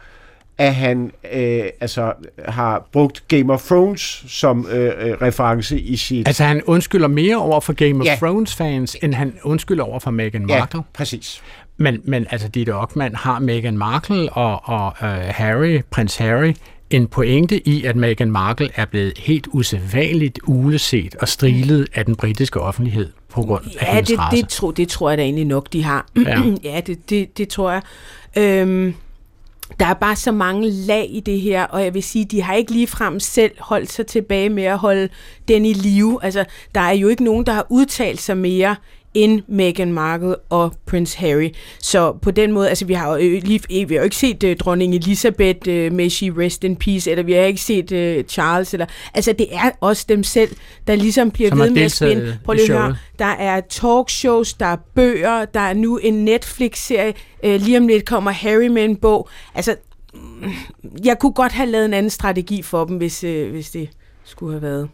at han øh, altså har brugt Game of Thrones som øh, øh, reference i sit... Altså han undskylder mere over for Game of ja. Thrones fans, end han undskylder over for Meghan Markle? Ja, præcis. Men, men altså, Ditte Ockmann har Meghan Markle og, og øh, Harry, prins Harry, en pointe i, at Meghan Markle er blevet helt usædvanligt uleset og strilet af den britiske offentlighed på grund af ja, hendes det, race. det, tro, det tror jeg da egentlig nok, de har. Ja, [clears throat] ja det, det, det tror jeg. Øhm, der er bare så mange lag i det her, og jeg vil sige, de har ikke ligefrem selv holdt sig tilbage med at holde den i live. Altså, der er jo ikke nogen, der har udtalt sig mere end Meghan Markle og Prince Harry. Så på den måde, altså vi har jo, lige, vi har jo ikke set uh, dronning Elizabeth, uh, may she rest in peace, eller vi har ikke set uh, Charles, eller, altså det er også dem selv, der ligesom bliver Som ved med at spænde. Prøv lige høre, der er talkshows, der er bøger, der er nu en Netflix-serie, uh, lige om lidt kommer Harry med en bog. Altså, jeg kunne godt have lavet en anden strategi for dem, hvis, uh, hvis det skulle have været.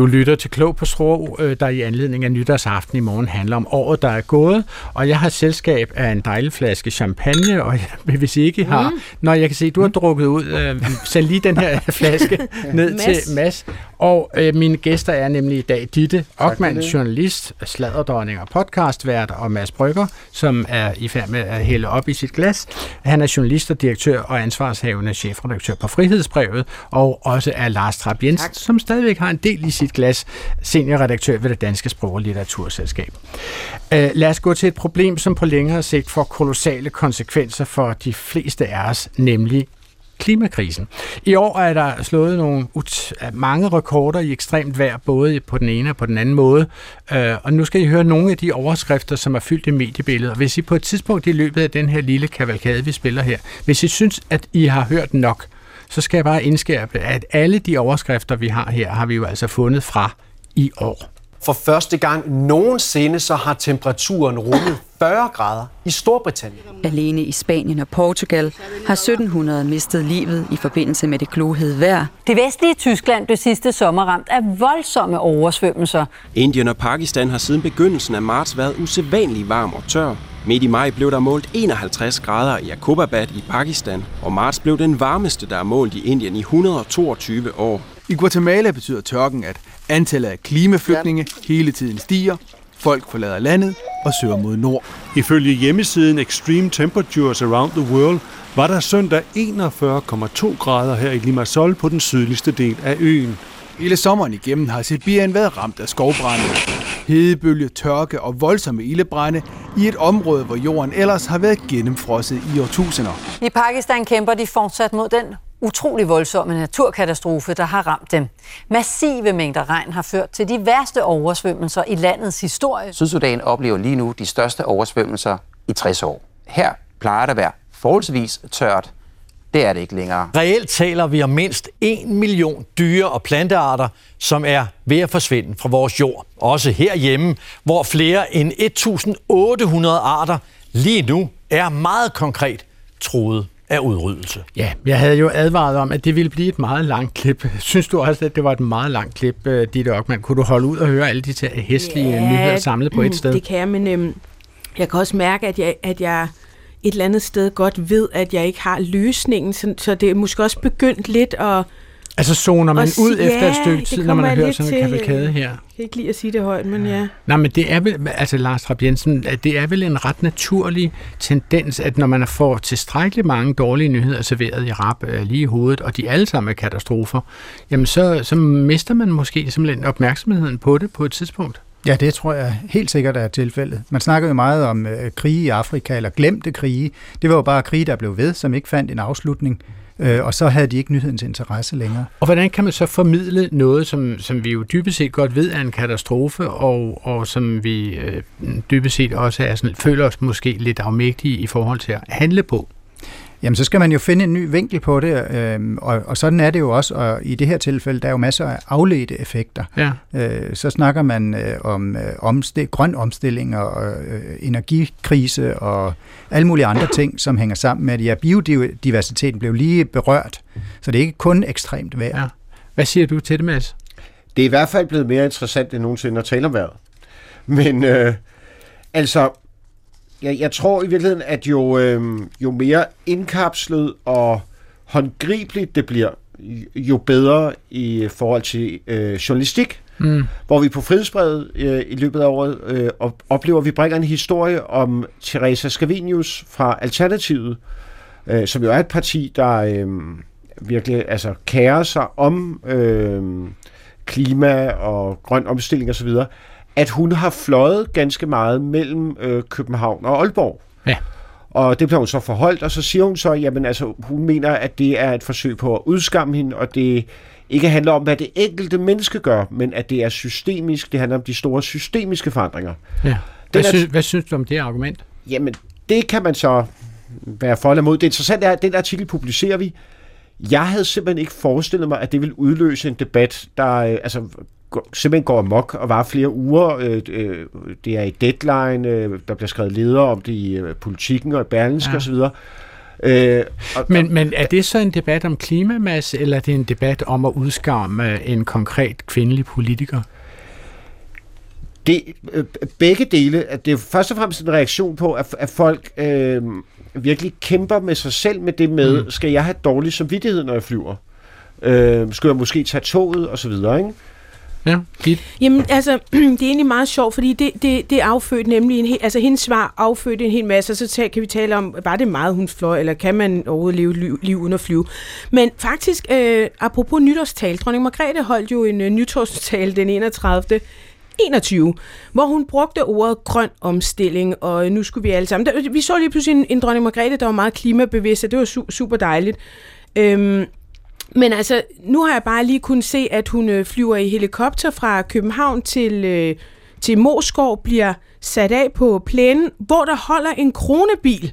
Du lytter til Klog på Strå, øh, der i anledning af nytårsaften i morgen handler om året, der er gået. Og jeg har selskab af en dejlig flaske champagne, og jeg, hvis I ikke har... Mm. Når jeg kan se, du har drukket ud, øh, send lige den her [laughs] flaske ned Mads. til Mads. Og øh, mine gæster er nemlig i dag Ditte Ockmann, journalist, sladerdronning og podcastvært, og Mads Brygger, som er i færd med at hælde op i sit glas. Han er journalist og direktør og ansvarshavende chefredaktør på Frihedsbrevet, og også er Lars Trapp Jensen, som stadigvæk har en del i sit glas, seniorredaktør ved det Danske Sprog- og Litteraturselskab. Uh, lad os gå til et problem, som på længere sigt får kolossale konsekvenser for de fleste af os, nemlig klimakrisen. I år er der slået nogle ut- mange rekorder i ekstremt vejr, både på den ene og på den anden måde. Øh, og nu skal I høre nogle af de overskrifter, som er fyldt i mediebilledet. Hvis I på et tidspunkt i løbet af den her lille kavalkade, vi spiller her, hvis I synes, at I har hørt nok, så skal jeg bare indskærpe, at alle de overskrifter, vi har her, har vi jo altså fundet fra i år. For første gang nogensinde så har temperaturen rundet 40 grader i Storbritannien. Alene i Spanien og Portugal har 1700 mistet livet i forbindelse med det klohede vejr. Det vestlige Tyskland blev sidste sommer ramt af voldsomme oversvømmelser. Indien og Pakistan har siden begyndelsen af marts været usædvanligt varm og tør. Midt i maj blev der målt 51 grader i Akobabad i Pakistan, og marts blev den varmeste, der er målt i Indien i 122 år. I Guatemala betyder tørken, at antallet af klimaflygtninge hele tiden stiger, folk forlader landet og søger mod nord. Ifølge hjemmesiden Extreme Temperatures Around the World var der søndag 41,2 grader her i Limassol på den sydligste del af øen. Hele sommeren igennem har Sibirien været ramt af skovbrænde, hedebølge, tørke og voldsomme ildebrænde i et område, hvor jorden ellers har været gennemfrosset i årtusinder. I Pakistan kæmper de fortsat mod den utrolig voldsomme naturkatastrofe, der har ramt dem. Massive mængder regn har ført til de værste oversvømmelser i landets historie. Sydsudan oplever lige nu de største oversvømmelser i 60 år. Her plejer det at være forholdsvis tørt. Det er det ikke længere. Reelt taler vi om mindst 1 million dyre- og plantearter, som er ved at forsvinde fra vores jord. Også herhjemme, hvor flere end 1.800 arter lige nu er meget konkret truet af udryddelse. Ja, jeg havde jo advaret om, at det ville blive et meget langt klip. Synes du også, at det var et meget langt klip, øh, dit Ockmann? Kunne du holde ud og høre alle de hæstlige ja, nyheder samlet på et sted? det kan jeg, men øhm, jeg kan også mærke, at jeg, at jeg et eller andet sted godt ved, at jeg ikke har løsningen, så, så det er måske også begyndt lidt at Altså zoner man ud ja, efter et stykke tid, når man har hørt sådan en kavalkade her? Jeg kan ikke lide at sige det højt, men ja. Nej, men det er vel, altså Lars Trapp Jensen, det er vel en ret naturlig tendens, at når man får tilstrækkeligt mange dårlige nyheder serveret i rap øh, lige i hovedet, og de alle sammen er katastrofer, jamen så, så mister man måske simpelthen opmærksomheden på det på et tidspunkt. Ja, det tror jeg helt sikkert er tilfældet. Man snakker jo meget om øh, krige i Afrika, eller glemte krige. Det var jo bare krige, der blev ved, som ikke fandt en afslutning øh, og så havde de ikke nyhedens interesse længere. Og hvordan kan man så formidle noget, som, som vi jo dybest set godt ved er en katastrofe, og, og som vi øh, dybest set også er sådan, føler os måske lidt afmægtige i forhold til at handle på? Jamen, så skal man jo finde en ny vinkel på det, øh, og, og sådan er det jo også, og i det her tilfælde, der er jo masser af afledte effekter. Ja. Øh, så snakker man øh, om øh, omstil, grøn omstilling og øh, energikrise og alle mulige andre ting, som hænger sammen med det. Ja, biodiversiteten blev lige berørt, så det er ikke kun ekstremt vejr. Ja. Hvad siger du til det, Mads? Det er i hvert fald blevet mere interessant end nogensinde at tale om vejret. Men øh, altså, jeg, jeg tror i virkeligheden, at jo, øh, jo mere indkapslet og håndgribeligt det bliver, jo bedre i forhold til øh, journalistik. Mm. Hvor vi på Frihedsbrevet øh, i løbet af året øh, oplever, at vi bringer en historie om Teresa Scavenius fra Alternativet, øh, som jo er et parti, der øh, virkelig altså, kærer sig om øh, klima og grøn omstilling osv., at hun har fløjet ganske meget mellem øh, København og Aalborg. Ja. Og det bliver hun så forholdt, og så siger hun så, jamen altså, hun mener, at det er et forsøg på at udskamme hende, og det ikke handler om, hvad det enkelte menneske gør, men at det er systemisk, det handler om de store systemiske forandringer. Ja. Hvad, synes, hvad synes du om det argument? Jamen, det kan man så være for eller mod. Det interessante er, at den artikel publicerer vi. Jeg havde simpelthen ikke forestillet mig, at det ville udløse en debat, der øh, altså, simpelthen går amok og var flere uger. Øh, øh, det er i deadline, der bliver skrevet ledere om det i politikken og i Berlingske ja. osv. Øh, og, men, men er det så en debat om klimamasse, eller er det en debat om at udskamme en konkret kvindelig politiker? Det, begge dele. At det er først og fremmest en reaktion på, at, at folk øh, virkelig kæmper med sig selv med det med, mm. skal jeg have dårlig samvittighed, når jeg flyver? Øh, skal jeg måske tage toget, og så videre, ikke? Ja, dit. Jamen, altså, [clears throat] det er egentlig meget sjovt, fordi det, det, det affødte nemlig en hel, altså hendes svar affødte en hel masse, og så tage, kan vi tale om, var det meget hun fløj, eller kan man overhovedet leve liv, liv uden at flyve? Men faktisk, øh, apropos nytårstal, dronning Margrethe holdt jo en øh, nytårstal den 31. 21, hvor hun brugte ordet grøn omstilling, og øh, nu skulle vi alle sammen... Der, vi så lige pludselig en, en dronning Margrethe, der var meget klimabevidst, og det var su- super dejligt. Øhm, men altså, nu har jeg bare lige kunnet se, at hun øh, flyver i helikopter fra København til, øh, til Moskov, bliver sat af på plænen, hvor der holder en kronebil,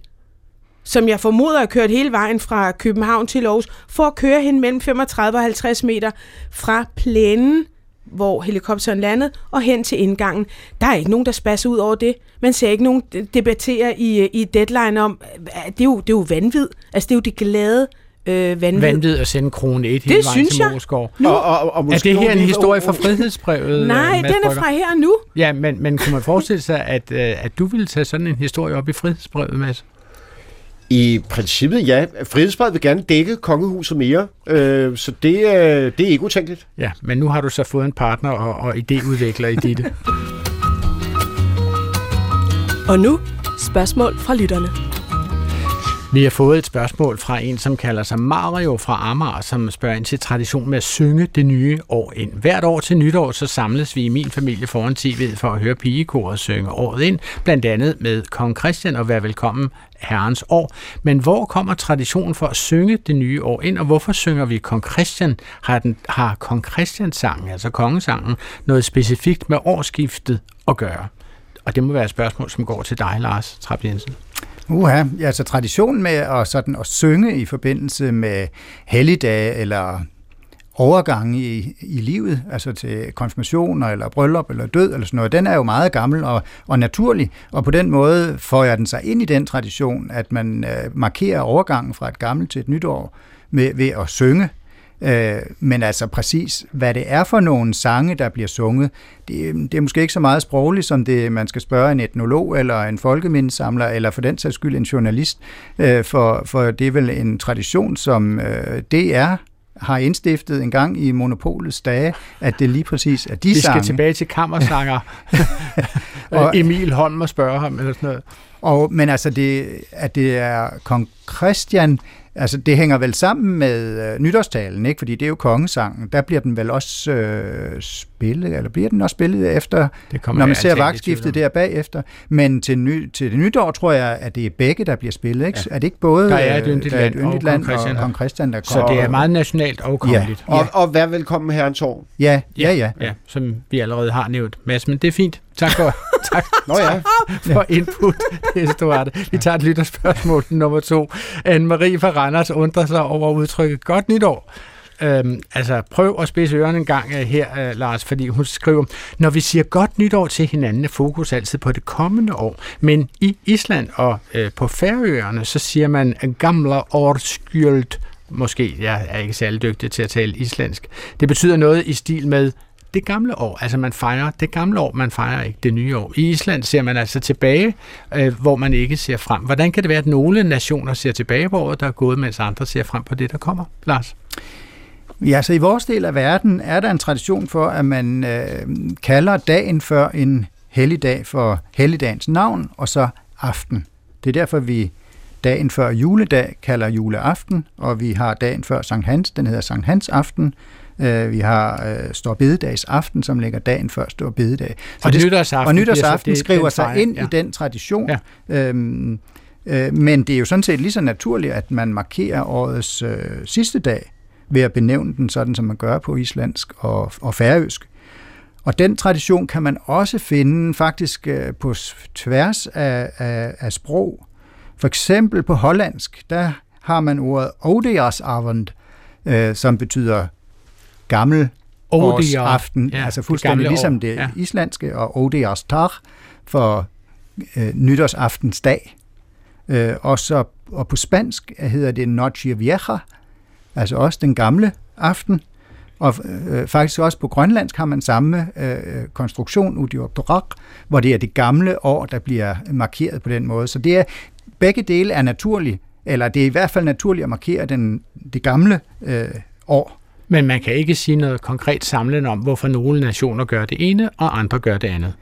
som jeg formoder har kørt hele vejen fra København til Aarhus, for at køre hende mellem 35 og 50 meter fra plænen, hvor helikopteren landede, og hen til indgangen. Der er ikke nogen, der spasser ud over det. Man ser ikke nogen debattere i, øh, i deadline om, øh, det er, jo, det er jo vanvid. Altså, det er jo det glade øh, vanvid. Vanvid at sende krone 1 hele det vejen til Moskov. Nu. Og, og, og er det her en historie fra frihedsbrevet? Nej, den er fra her nu. Ja, men, men kunne man forestille sig, at, øh, at du ville tage sådan en historie op i frihedsbrevet, Mads? I princippet ja. Frihedsbrevet vil gerne dække kongehuset mere, øh, så det, øh, det er ikke utænkeligt. Ja, men nu har du så fået en partner og, og idéudvikler i dit. og nu spørgsmål fra lytterne. Vi har fået et spørgsmål fra en, som kalder sig Mario fra Amager, som spørger ind til tradition med at synge det nye år ind. Hvert år til nytår, så samles vi i min familie foran tv'et for at høre pigekoret synge året ind, blandt andet med Kong Christian og være velkommen herrens år. Men hvor kommer traditionen for at synge det nye år ind, og hvorfor synger vi Kong Christian? Har, den, har Kong Christian sangen, altså kongesangen, noget specifikt med årsskiftet at gøre? Og det må være et spørgsmål, som går til dig, Lars Trapp Jensen. Uha, altså traditionen med at, sådan, at synge i forbindelse med helligdage eller overgange i, i livet, altså til konfirmationer eller bryllup eller død eller sådan noget, den er jo meget gammel og, og naturlig, og på den måde får jeg den sig ind i den tradition, at man øh, markerer overgangen fra et gammelt til et nyt år med, ved at synge. Øh, men altså præcis, hvad det er for nogle sange, der bliver sunget, det, det er måske ikke så meget sprogligt, som det man skal spørge en etnolog eller en folkemindesamler, eller for den sags skyld en journalist, øh, for, for det er vel en tradition, som øh, DR har indstiftet en gang i monopolets dage, at det lige præcis er de Vi sange. skal tilbage til kammersanger. [laughs] og Emil Holm og spørge ham eller sådan noget. Og, men altså, det, at det er kong Christian, Altså, det hænger vel sammen med øh, nytårstalen, ikke? Fordi det er jo kongesangen. Der bliver den vel også øh, spillet, eller bliver den også spillet efter, når man ser vagtskiftet der bagefter. Men til, ny, til det nytår tror jeg, at det er begge, der bliver spillet, ikke? Ja. Er det ikke både der er et yndigt land, og, land og, og kong Christian, der kommer? Så det er meget nationalt og kongeligt. Ja. Og, og vær velkommen her, Tor. Ja, ja, ja, ja. Som vi allerede har nævnt, Mads, men det er fint. Tak for, [laughs] tak, Nå ja. for input. Stort. Vi tager et lytterspørgsmål nummer to. Anne-Marie fra Randers undrer sig over udtrykket godt nytår. Øhm, altså prøv at spidse ørerne en gang uh, her, uh, Lars, fordi hun skriver, når vi siger godt nytår til hinanden, er fokus altid på det kommende år. Men i Island og uh, på Færøerne, så siger man gamla årskyldt. Måske, jeg er ikke særlig dygtig til at tale islandsk. Det betyder noget i stil med det gamle år. Altså man fejrer det gamle år, man fejrer ikke det nye år. I Island ser man altså tilbage, øh, hvor man ikke ser frem. Hvordan kan det være, at nogle nationer ser tilbage på året, der er gået, mens andre ser frem på det, der kommer? Lars? Ja, så i vores del af verden er der en tradition for, at man øh, kalder dagen før en helligdag for helligdagens navn, og så aften. Det er derfor, vi dagen før juledag kalder juleaften, og vi har dagen før Sankt Hans, den hedder Sankt Hans aften, Øh, vi har øh, Stor Bededags aften, som ligger dagen før Stor Bededag. Så og, det, nytårsaften, og nytårsaften det, skriver sig ind ja. i den tradition. Ja. Øhm, Øh, men det er jo sådan set lige så naturligt, at man markerer årets øh, sidste dag ved at benævne den sådan, som man gør på islandsk og, og færøsk. Og den tradition kan man også finde faktisk øh, på tværs af, af, af sprog. For eksempel på hollandsk, der har man ordet Odejarsavond, øh, som betyder gammel aften, ja, altså fuldstændig ligesom år. det ja. islandske, og Odejarsdag for øh, nytårsaftens dag. Øh, og, så, og på spansk hedder det Noche Vieja, altså også den gamle aften. Og øh, faktisk også på grønlandsk har man samme øh, konstruktion, Udioktorak, hvor det er det gamle år, der bliver markeret på den måde. Så det er, begge dele er naturlige, eller det er i hvert fald naturligt at markere den, det gamle øh, år. Men man kan ikke sige noget konkret samlende om, hvorfor nogle nationer gør det ene, og andre gør det andet.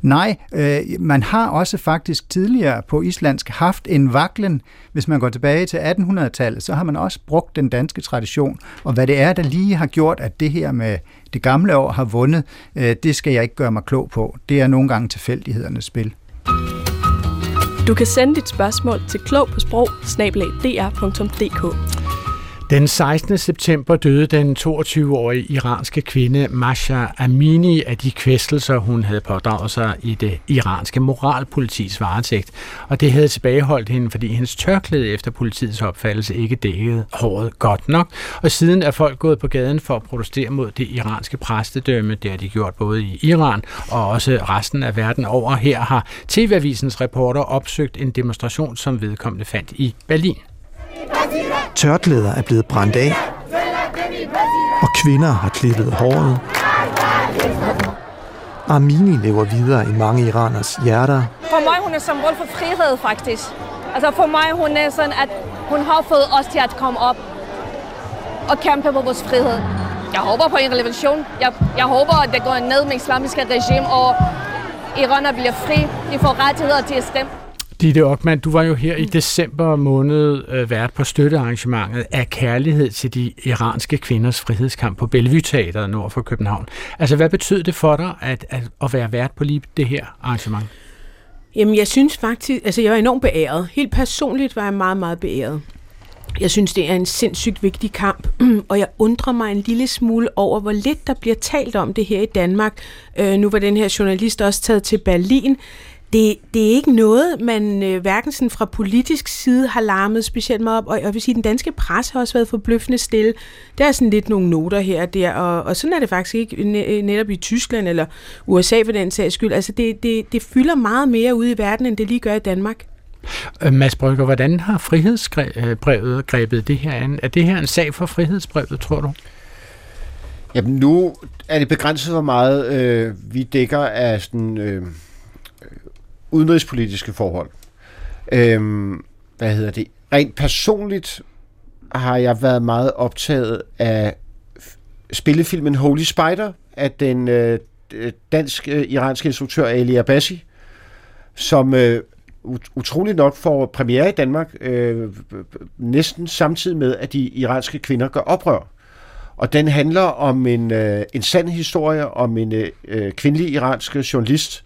Nej, øh, man har også faktisk tidligere på islandsk haft en vaklen. Hvis man går tilbage til 1800-tallet, så har man også brugt den danske tradition. Og hvad det er, der lige har gjort, at det her med det gamle år har vundet, øh, det skal jeg ikke gøre mig klog på. Det er nogle gange tilfældighedernes spil. Du kan sende dit spørgsmål til klog på sprog den 16. september døde den 22-årige iranske kvinde Masha Amini af de kvæstelser, hun havde pådraget sig i det iranske moralpolitis varetægt. Og det havde tilbageholdt hende, fordi hendes tørklæde efter politiets opfattelse ikke dækkede håret godt nok. Og siden er folk gået på gaden for at protestere mod det iranske præstedømme. Det har de gjort både i Iran og også resten af verden over. Her har TV-avisens reporter opsøgt en demonstration, som vedkommende fandt i Berlin. Tørklæder er blevet brændt af, og kvinder har klippet håret. Armini lever videre i mange iraners hjerter. For mig hun er symbol for frihed, faktisk. Altså for mig hun er sådan, at hun har fået os til at komme op og kæmpe for vores frihed. Jeg håber på en revolution. Jeg, jeg håber, at det går ned med islamiske regime, og iraner bliver fri. De får rettigheder til at stemme. Ditte Ockmann, du var jo her i december måned øh, vært på støttearrangementet af kærlighed til de iranske kvinders frihedskamp på Bellevue Teateret nord for København. Altså, hvad betød det for dig at, at, at være vært på lige det her arrangement? Jamen, jeg synes faktisk, altså jeg var enormt beæret. Helt personligt var jeg meget, meget beæret. Jeg synes, det er en sindssygt vigtig kamp, [clears throat] og jeg undrer mig en lille smule over, hvor lidt der bliver talt om det her i Danmark. Øh, nu var den her journalist også taget til Berlin det, det er ikke noget, man øh, hverken sådan fra politisk side har larmet specielt meget op, og jeg vil sige, at den danske presse har også været forbløffende stille. Der er sådan lidt nogle noter her og der, og, og sådan er det faktisk ikke netop i Tyskland eller USA for den sags skyld. Altså det, det, det fylder meget mere ude i verden, end det lige gør i Danmark. Øh, Mads Brygger, hvordan har frihedsbrevet grebet det her an? Er det her en sag for frihedsbrevet, tror du? Jamen nu er det begrænset, hvor meget øh, vi dækker af sådan... Øh udenrigspolitiske forhold. Øhm, hvad hedder det? Rent personligt har jeg været meget optaget af spillefilmen Holy Spider af den øh, dansk-iranske instruktør Ali Abassi, som øh, utroligt nok får premiere i Danmark øh, næsten samtidig med, at de iranske kvinder gør oprør. Og den handler om en, øh, en sand historie om en øh, øh kvindelig iransk journalist,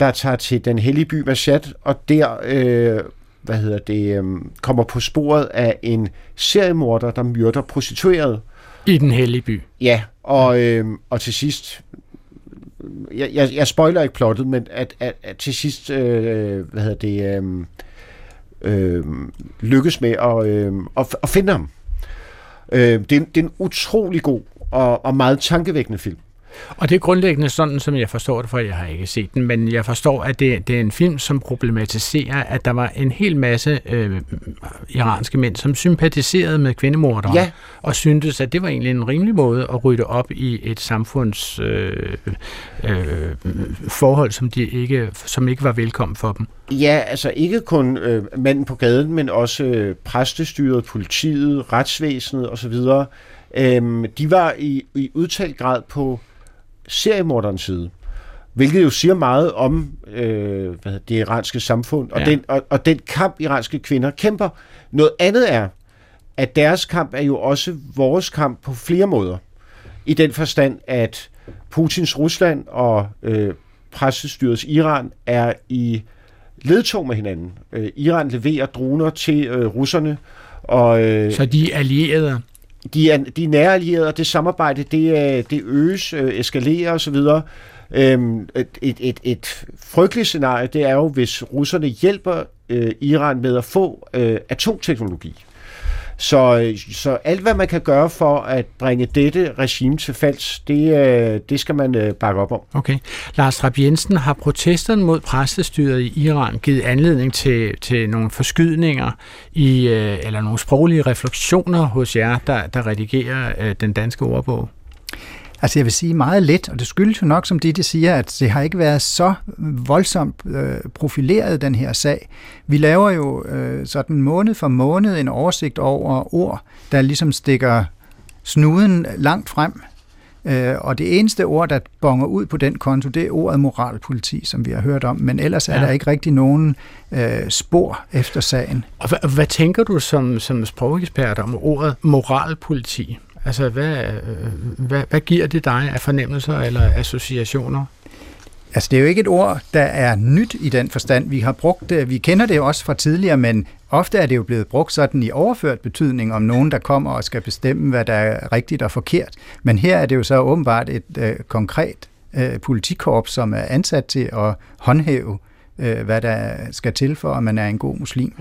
der tager til den hellige by Mashhad, og der øh, hvad hedder det, øh, kommer på sporet af en seriemorder, der myrder prostituerede. I den hellige by. Ja, og, øh, og til sidst, jeg, jeg, jeg spoiler ikke plottet, men at, at, at til sidst, øh, hvad hedder det, øh, øh, lykkes med at, øh, at, at finde ham. Øh, det, er, det er en utrolig god og, og meget tankevækkende film. Og det er grundlæggende sådan, som jeg forstår det, for jeg har ikke set den, men jeg forstår, at det, det er en film, som problematiserer, at der var en hel masse øh, iranske mænd, som sympatiserede med kvindemordere, ja. og syntes, at det var egentlig en rimelig måde at rydde op i et samfunds øh, øh, forhold, som, de ikke, som ikke var velkommen for dem. Ja, altså ikke kun øh, manden på gaden, men også øh, præstestyret, politiet, retsvæsenet osv., Øhm, de var i, i udtalt grad på seriemorderens side. Hvilket jo siger meget om øh, hvad det iranske samfund, og, ja. den, og, og den kamp, iranske kvinder kæmper. Noget andet er, at deres kamp er jo også vores kamp på flere måder. I den forstand, at Putins Rusland og øh, pressestyrets Iran er i ledtog med hinanden. Øh, Iran leverer droner til øh, russerne. Og, øh, Så de er allierede? De er, de er nære allierede, og det samarbejde, det, øh, det øges, øh, eskalerer osv. Øhm, et, et, et frygteligt scenarie, det er jo, hvis russerne hjælper øh, Iran med at få øh, atomteknologi. Så, øh, så alt, hvad man kan gøre for at bringe dette regime til falds, det, øh, det skal man øh, bakke op om. Okay. Lars Rapp Jensen, har protesterne mod præstestyret i Iran givet anledning til, til nogle forskydninger i, eller nogle sproglige refleksioner hos jer, der, der redigerer den danske ordbog? Altså jeg vil sige meget let, og det skyldes jo nok, som de, de siger, at det har ikke været så voldsomt øh, profileret, den her sag. Vi laver jo øh, sådan måned for måned en oversigt over ord, der ligesom stikker snuden langt frem. Øh, og det eneste ord, der bonger ud på den konto, det er ordet moralpoliti, som vi har hørt om. Men ellers ja. er der ikke rigtig nogen øh, spor efter sagen. Og hvad, hvad tænker du som, som sprogekspert om ordet moralpoliti? Altså, hvad, øh, hvad, hvad giver det dig af fornemmelser eller associationer? Altså, det er jo ikke et ord, der er nyt i den forstand. Vi har brugt det, vi kender det også fra tidligere, men ofte er det jo blevet brugt sådan i overført betydning om nogen, der kommer og skal bestemme, hvad der er rigtigt og forkert. Men her er det jo så åbenbart et øh, konkret øh, politikorps, som er ansat til at håndhæve øh, hvad der skal til for, at man er en god muslim.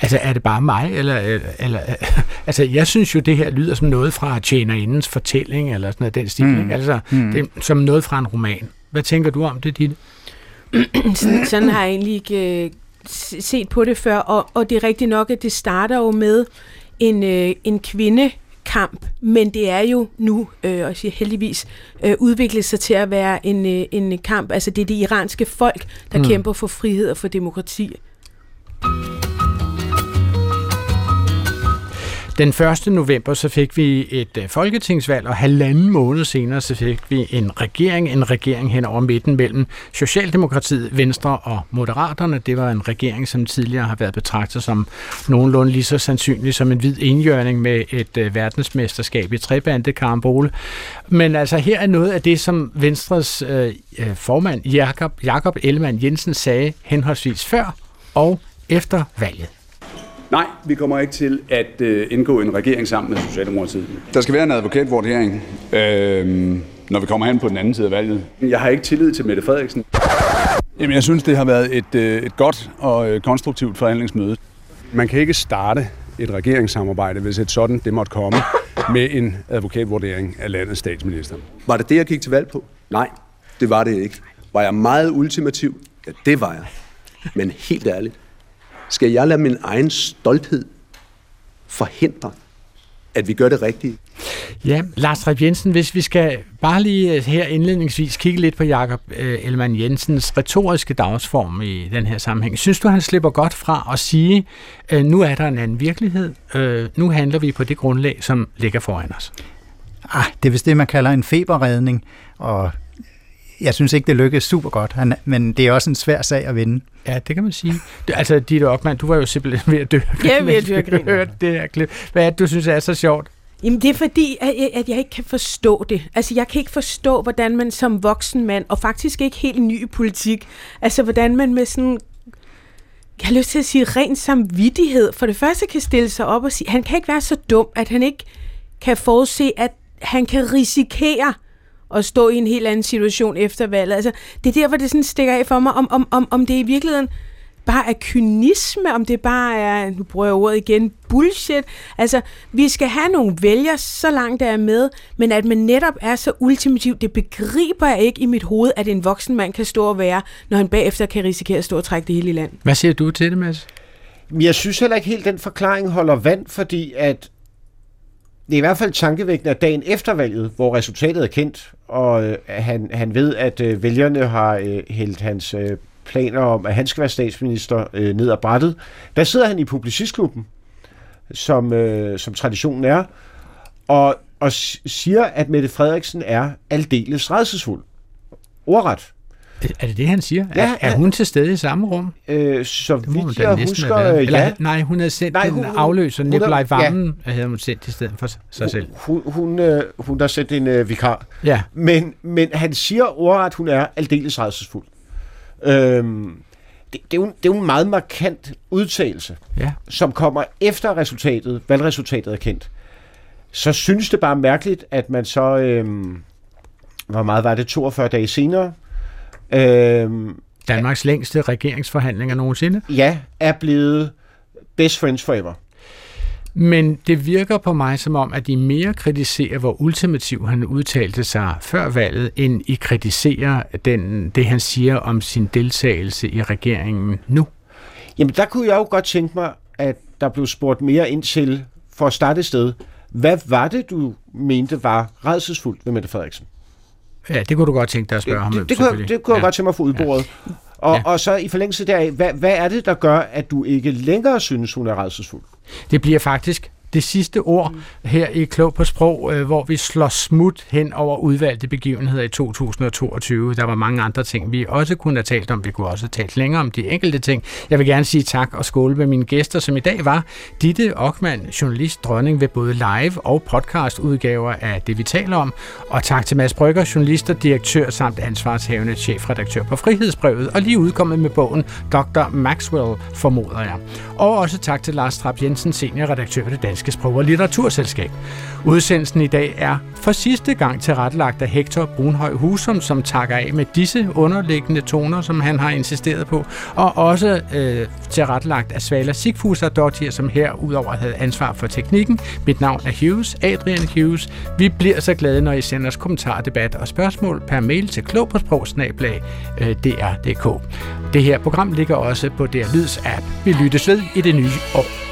Altså er det bare mig, eller, eller [laughs] altså jeg synes jo, det her lyder som noget fra tjenerindens fortælling, eller sådan noget den stil, mm. altså mm. det som noget fra en roman. Hvad tænker du om det, Ditte? [clears throat] sådan, sådan har jeg egentlig ikke øh, set på det før, og, og det er rigtigt nok, at det starter jo med en, øh, en kvinde, kamp, men det er jo nu, øh, og siger heldigvis, øh, udviklet sig til at være en, øh, en kamp. Altså det er det iranske folk, der mm. kæmper for frihed og for demokrati. Den 1. november så fik vi et øh, folketingsvalg, og halvanden måned senere så fik vi en regering, en regering hen over midten mellem Socialdemokratiet, Venstre og Moderaterne. Det var en regering, som tidligere har været betragtet som nogenlunde lige så sandsynlig som en hvid enhjørning med et øh, verdensmesterskab i trebande karambole. Men altså her er noget af det, som Venstres øh, øh formand Jakob, Jakob Ellemann Jensen sagde henholdsvis før og efter valget. Nej, vi kommer ikke til at øh, indgå en regering sammen med Socialdemokratiet. Der skal være en advokatvurdering, øh, når vi kommer hen på den anden side af valget. Jeg har ikke tillid til Mette Frederiksen. Jamen, jeg synes, det har været et, øh, et godt og øh, konstruktivt forhandlingsmøde. Man kan ikke starte et regeringssamarbejde, hvis et sådan det måtte komme, med en advokatvurdering af landets statsminister. Var det det, jeg gik til valg på? Nej, det var det ikke. Var jeg meget ultimativ? Ja, det var jeg. Men helt ærligt, skal jeg lade min egen stolthed forhindre, at vi gør det rigtige? Ja, Lars Reif Jensen, hvis vi skal bare lige øh, her indledningsvis kigge lidt på Jakob øh, Ellemann Jensens retoriske dagsform i den her sammenhæng. Synes du, han slipper godt fra at sige, øh, nu er der en anden virkelighed, nu handler vi på det grundlag, som ligger foran os? Ah, det er vist det, man kalder en feberredning, og jeg synes ikke, det lykkedes super godt, han, men det er også en svær sag at vinde. Ja, det kan man sige. Altså, Ditte Ockmann, du var jo simpelthen ved at dø. Ja, ved at dø [laughs] det her klip. Hvad er det, du synes er så sjovt? Jamen, det er fordi, at jeg, at jeg ikke kan forstå det. Altså, jeg kan ikke forstå, hvordan man som voksen mand, og faktisk ikke helt ny i politik, altså, hvordan man med sådan jeg har lyst til at sige ren samvittighed. For det første kan stille sig op og sige, han kan ikke være så dum, at han ikke kan forudse, at han kan risikere at stå i en helt anden situation efter valget. Altså, det er der, hvor det sådan stikker af for mig, om, om, om, om det i virkeligheden bare er kynisme, om det bare er, nu bruger jeg ordet igen, bullshit. Altså, vi skal have nogle vælgere, så langt der er med, men at man netop er så ultimativ, det begriber jeg ikke i mit hoved, at en voksen mand kan stå og være, når han bagefter kan risikere at stå og trække det hele i land. Hvad siger du til det, Mads? Jeg synes heller ikke helt, den forklaring holder vand, fordi at det er i hvert fald tankevækkende, at dagen efter valget, hvor resultatet er kendt, og øh, han, han ved, at øh, vælgerne har øh, hældt hans øh, planer om, at han skal være statsminister øh, ned ad brættet, der sidder han i publicistklubben, som, øh, som traditionen er, og, og siger, at Mette Frederiksen er aldeles redselsfuld. Ordret. Er det det, han siger? Ja, er, er hun til stede i samme rum? Øh, så vidt jeg husker, øh, Eller, ja. Nej, hun havde sendt nej, hun, den afløser, Nikolaj Vammen, ja. havde hun sendt i stedet for sig selv. Hun, hun, øh, hun har sendt en øh, vikar. Ja. Men, men han siger ordret, at hun er aldeles redselsfuld. Øhm, det, det, er jo, det er jo en meget markant udtalelse, ja. som kommer efter resultatet, valgresultatet er kendt. Så synes det bare mærkeligt, at man så, øhm, hvor meget var det, 42 dage senere, øhm, Danmarks længste regeringsforhandlinger nogensinde. Ja, er blevet best friends forever. Men det virker på mig som om, at I mere kritiserer, hvor ultimativ han udtalte sig før valget, end I kritiserer den, det, han siger om sin deltagelse i regeringen nu. Jamen, der kunne jeg jo godt tænke mig, at der blev spurgt mere ind til, for at starte et sted, hvad var det, du mente var redselsfuldt ved Mette Frederiksen? Ja, det kunne du godt tænke dig at spørge det, ham. Det, det, kunne, det kunne jeg godt tænke mig at få udbordet. Ja. Og, ja. og så i forlængelse deraf, hvad, hvad er det, der gør, at du ikke længere synes, hun er redselsfuld? Det bliver faktisk det sidste ord her i Klog på Sprog, øh, hvor vi slår smut hen over udvalgte begivenheder i 2022. Der var mange andre ting, vi også kunne have talt om. Vi kunne også have talt længere om de enkelte ting. Jeg vil gerne sige tak og skåle med mine gæster, som i dag var Ditte Ockmann, journalist, dronning ved både live og podcast udgaver af det, vi taler om. Og tak til Mads Brygger, journalist og direktør samt ansvarshavende chefredaktør på Frihedsbrevet, og lige udkommet med bogen Dr. Maxwell, formoder jeg. Og også tak til Lars Trapp Jensen, seniorredaktør ved det Danske Danske Sprog- og Litteraturselskab. Udsendelsen i dag er for sidste gang tilrettelagt af Hector Brunhøj Husum, som takker af med disse underliggende toner, som han har insisteret på, og også øh, tilrettelagt af Svala Sigfuser Dottir, som herudover havde ansvar for teknikken. Mit navn er Hughes, Adrian Hughes. Vi bliver så glade, når I sender os kommentarer, debat og spørgsmål per mail til klog på sprogsnablag, øh, dr.dk. Det her program ligger også på DR Lyds app. Vi lyttes ved i det nye år.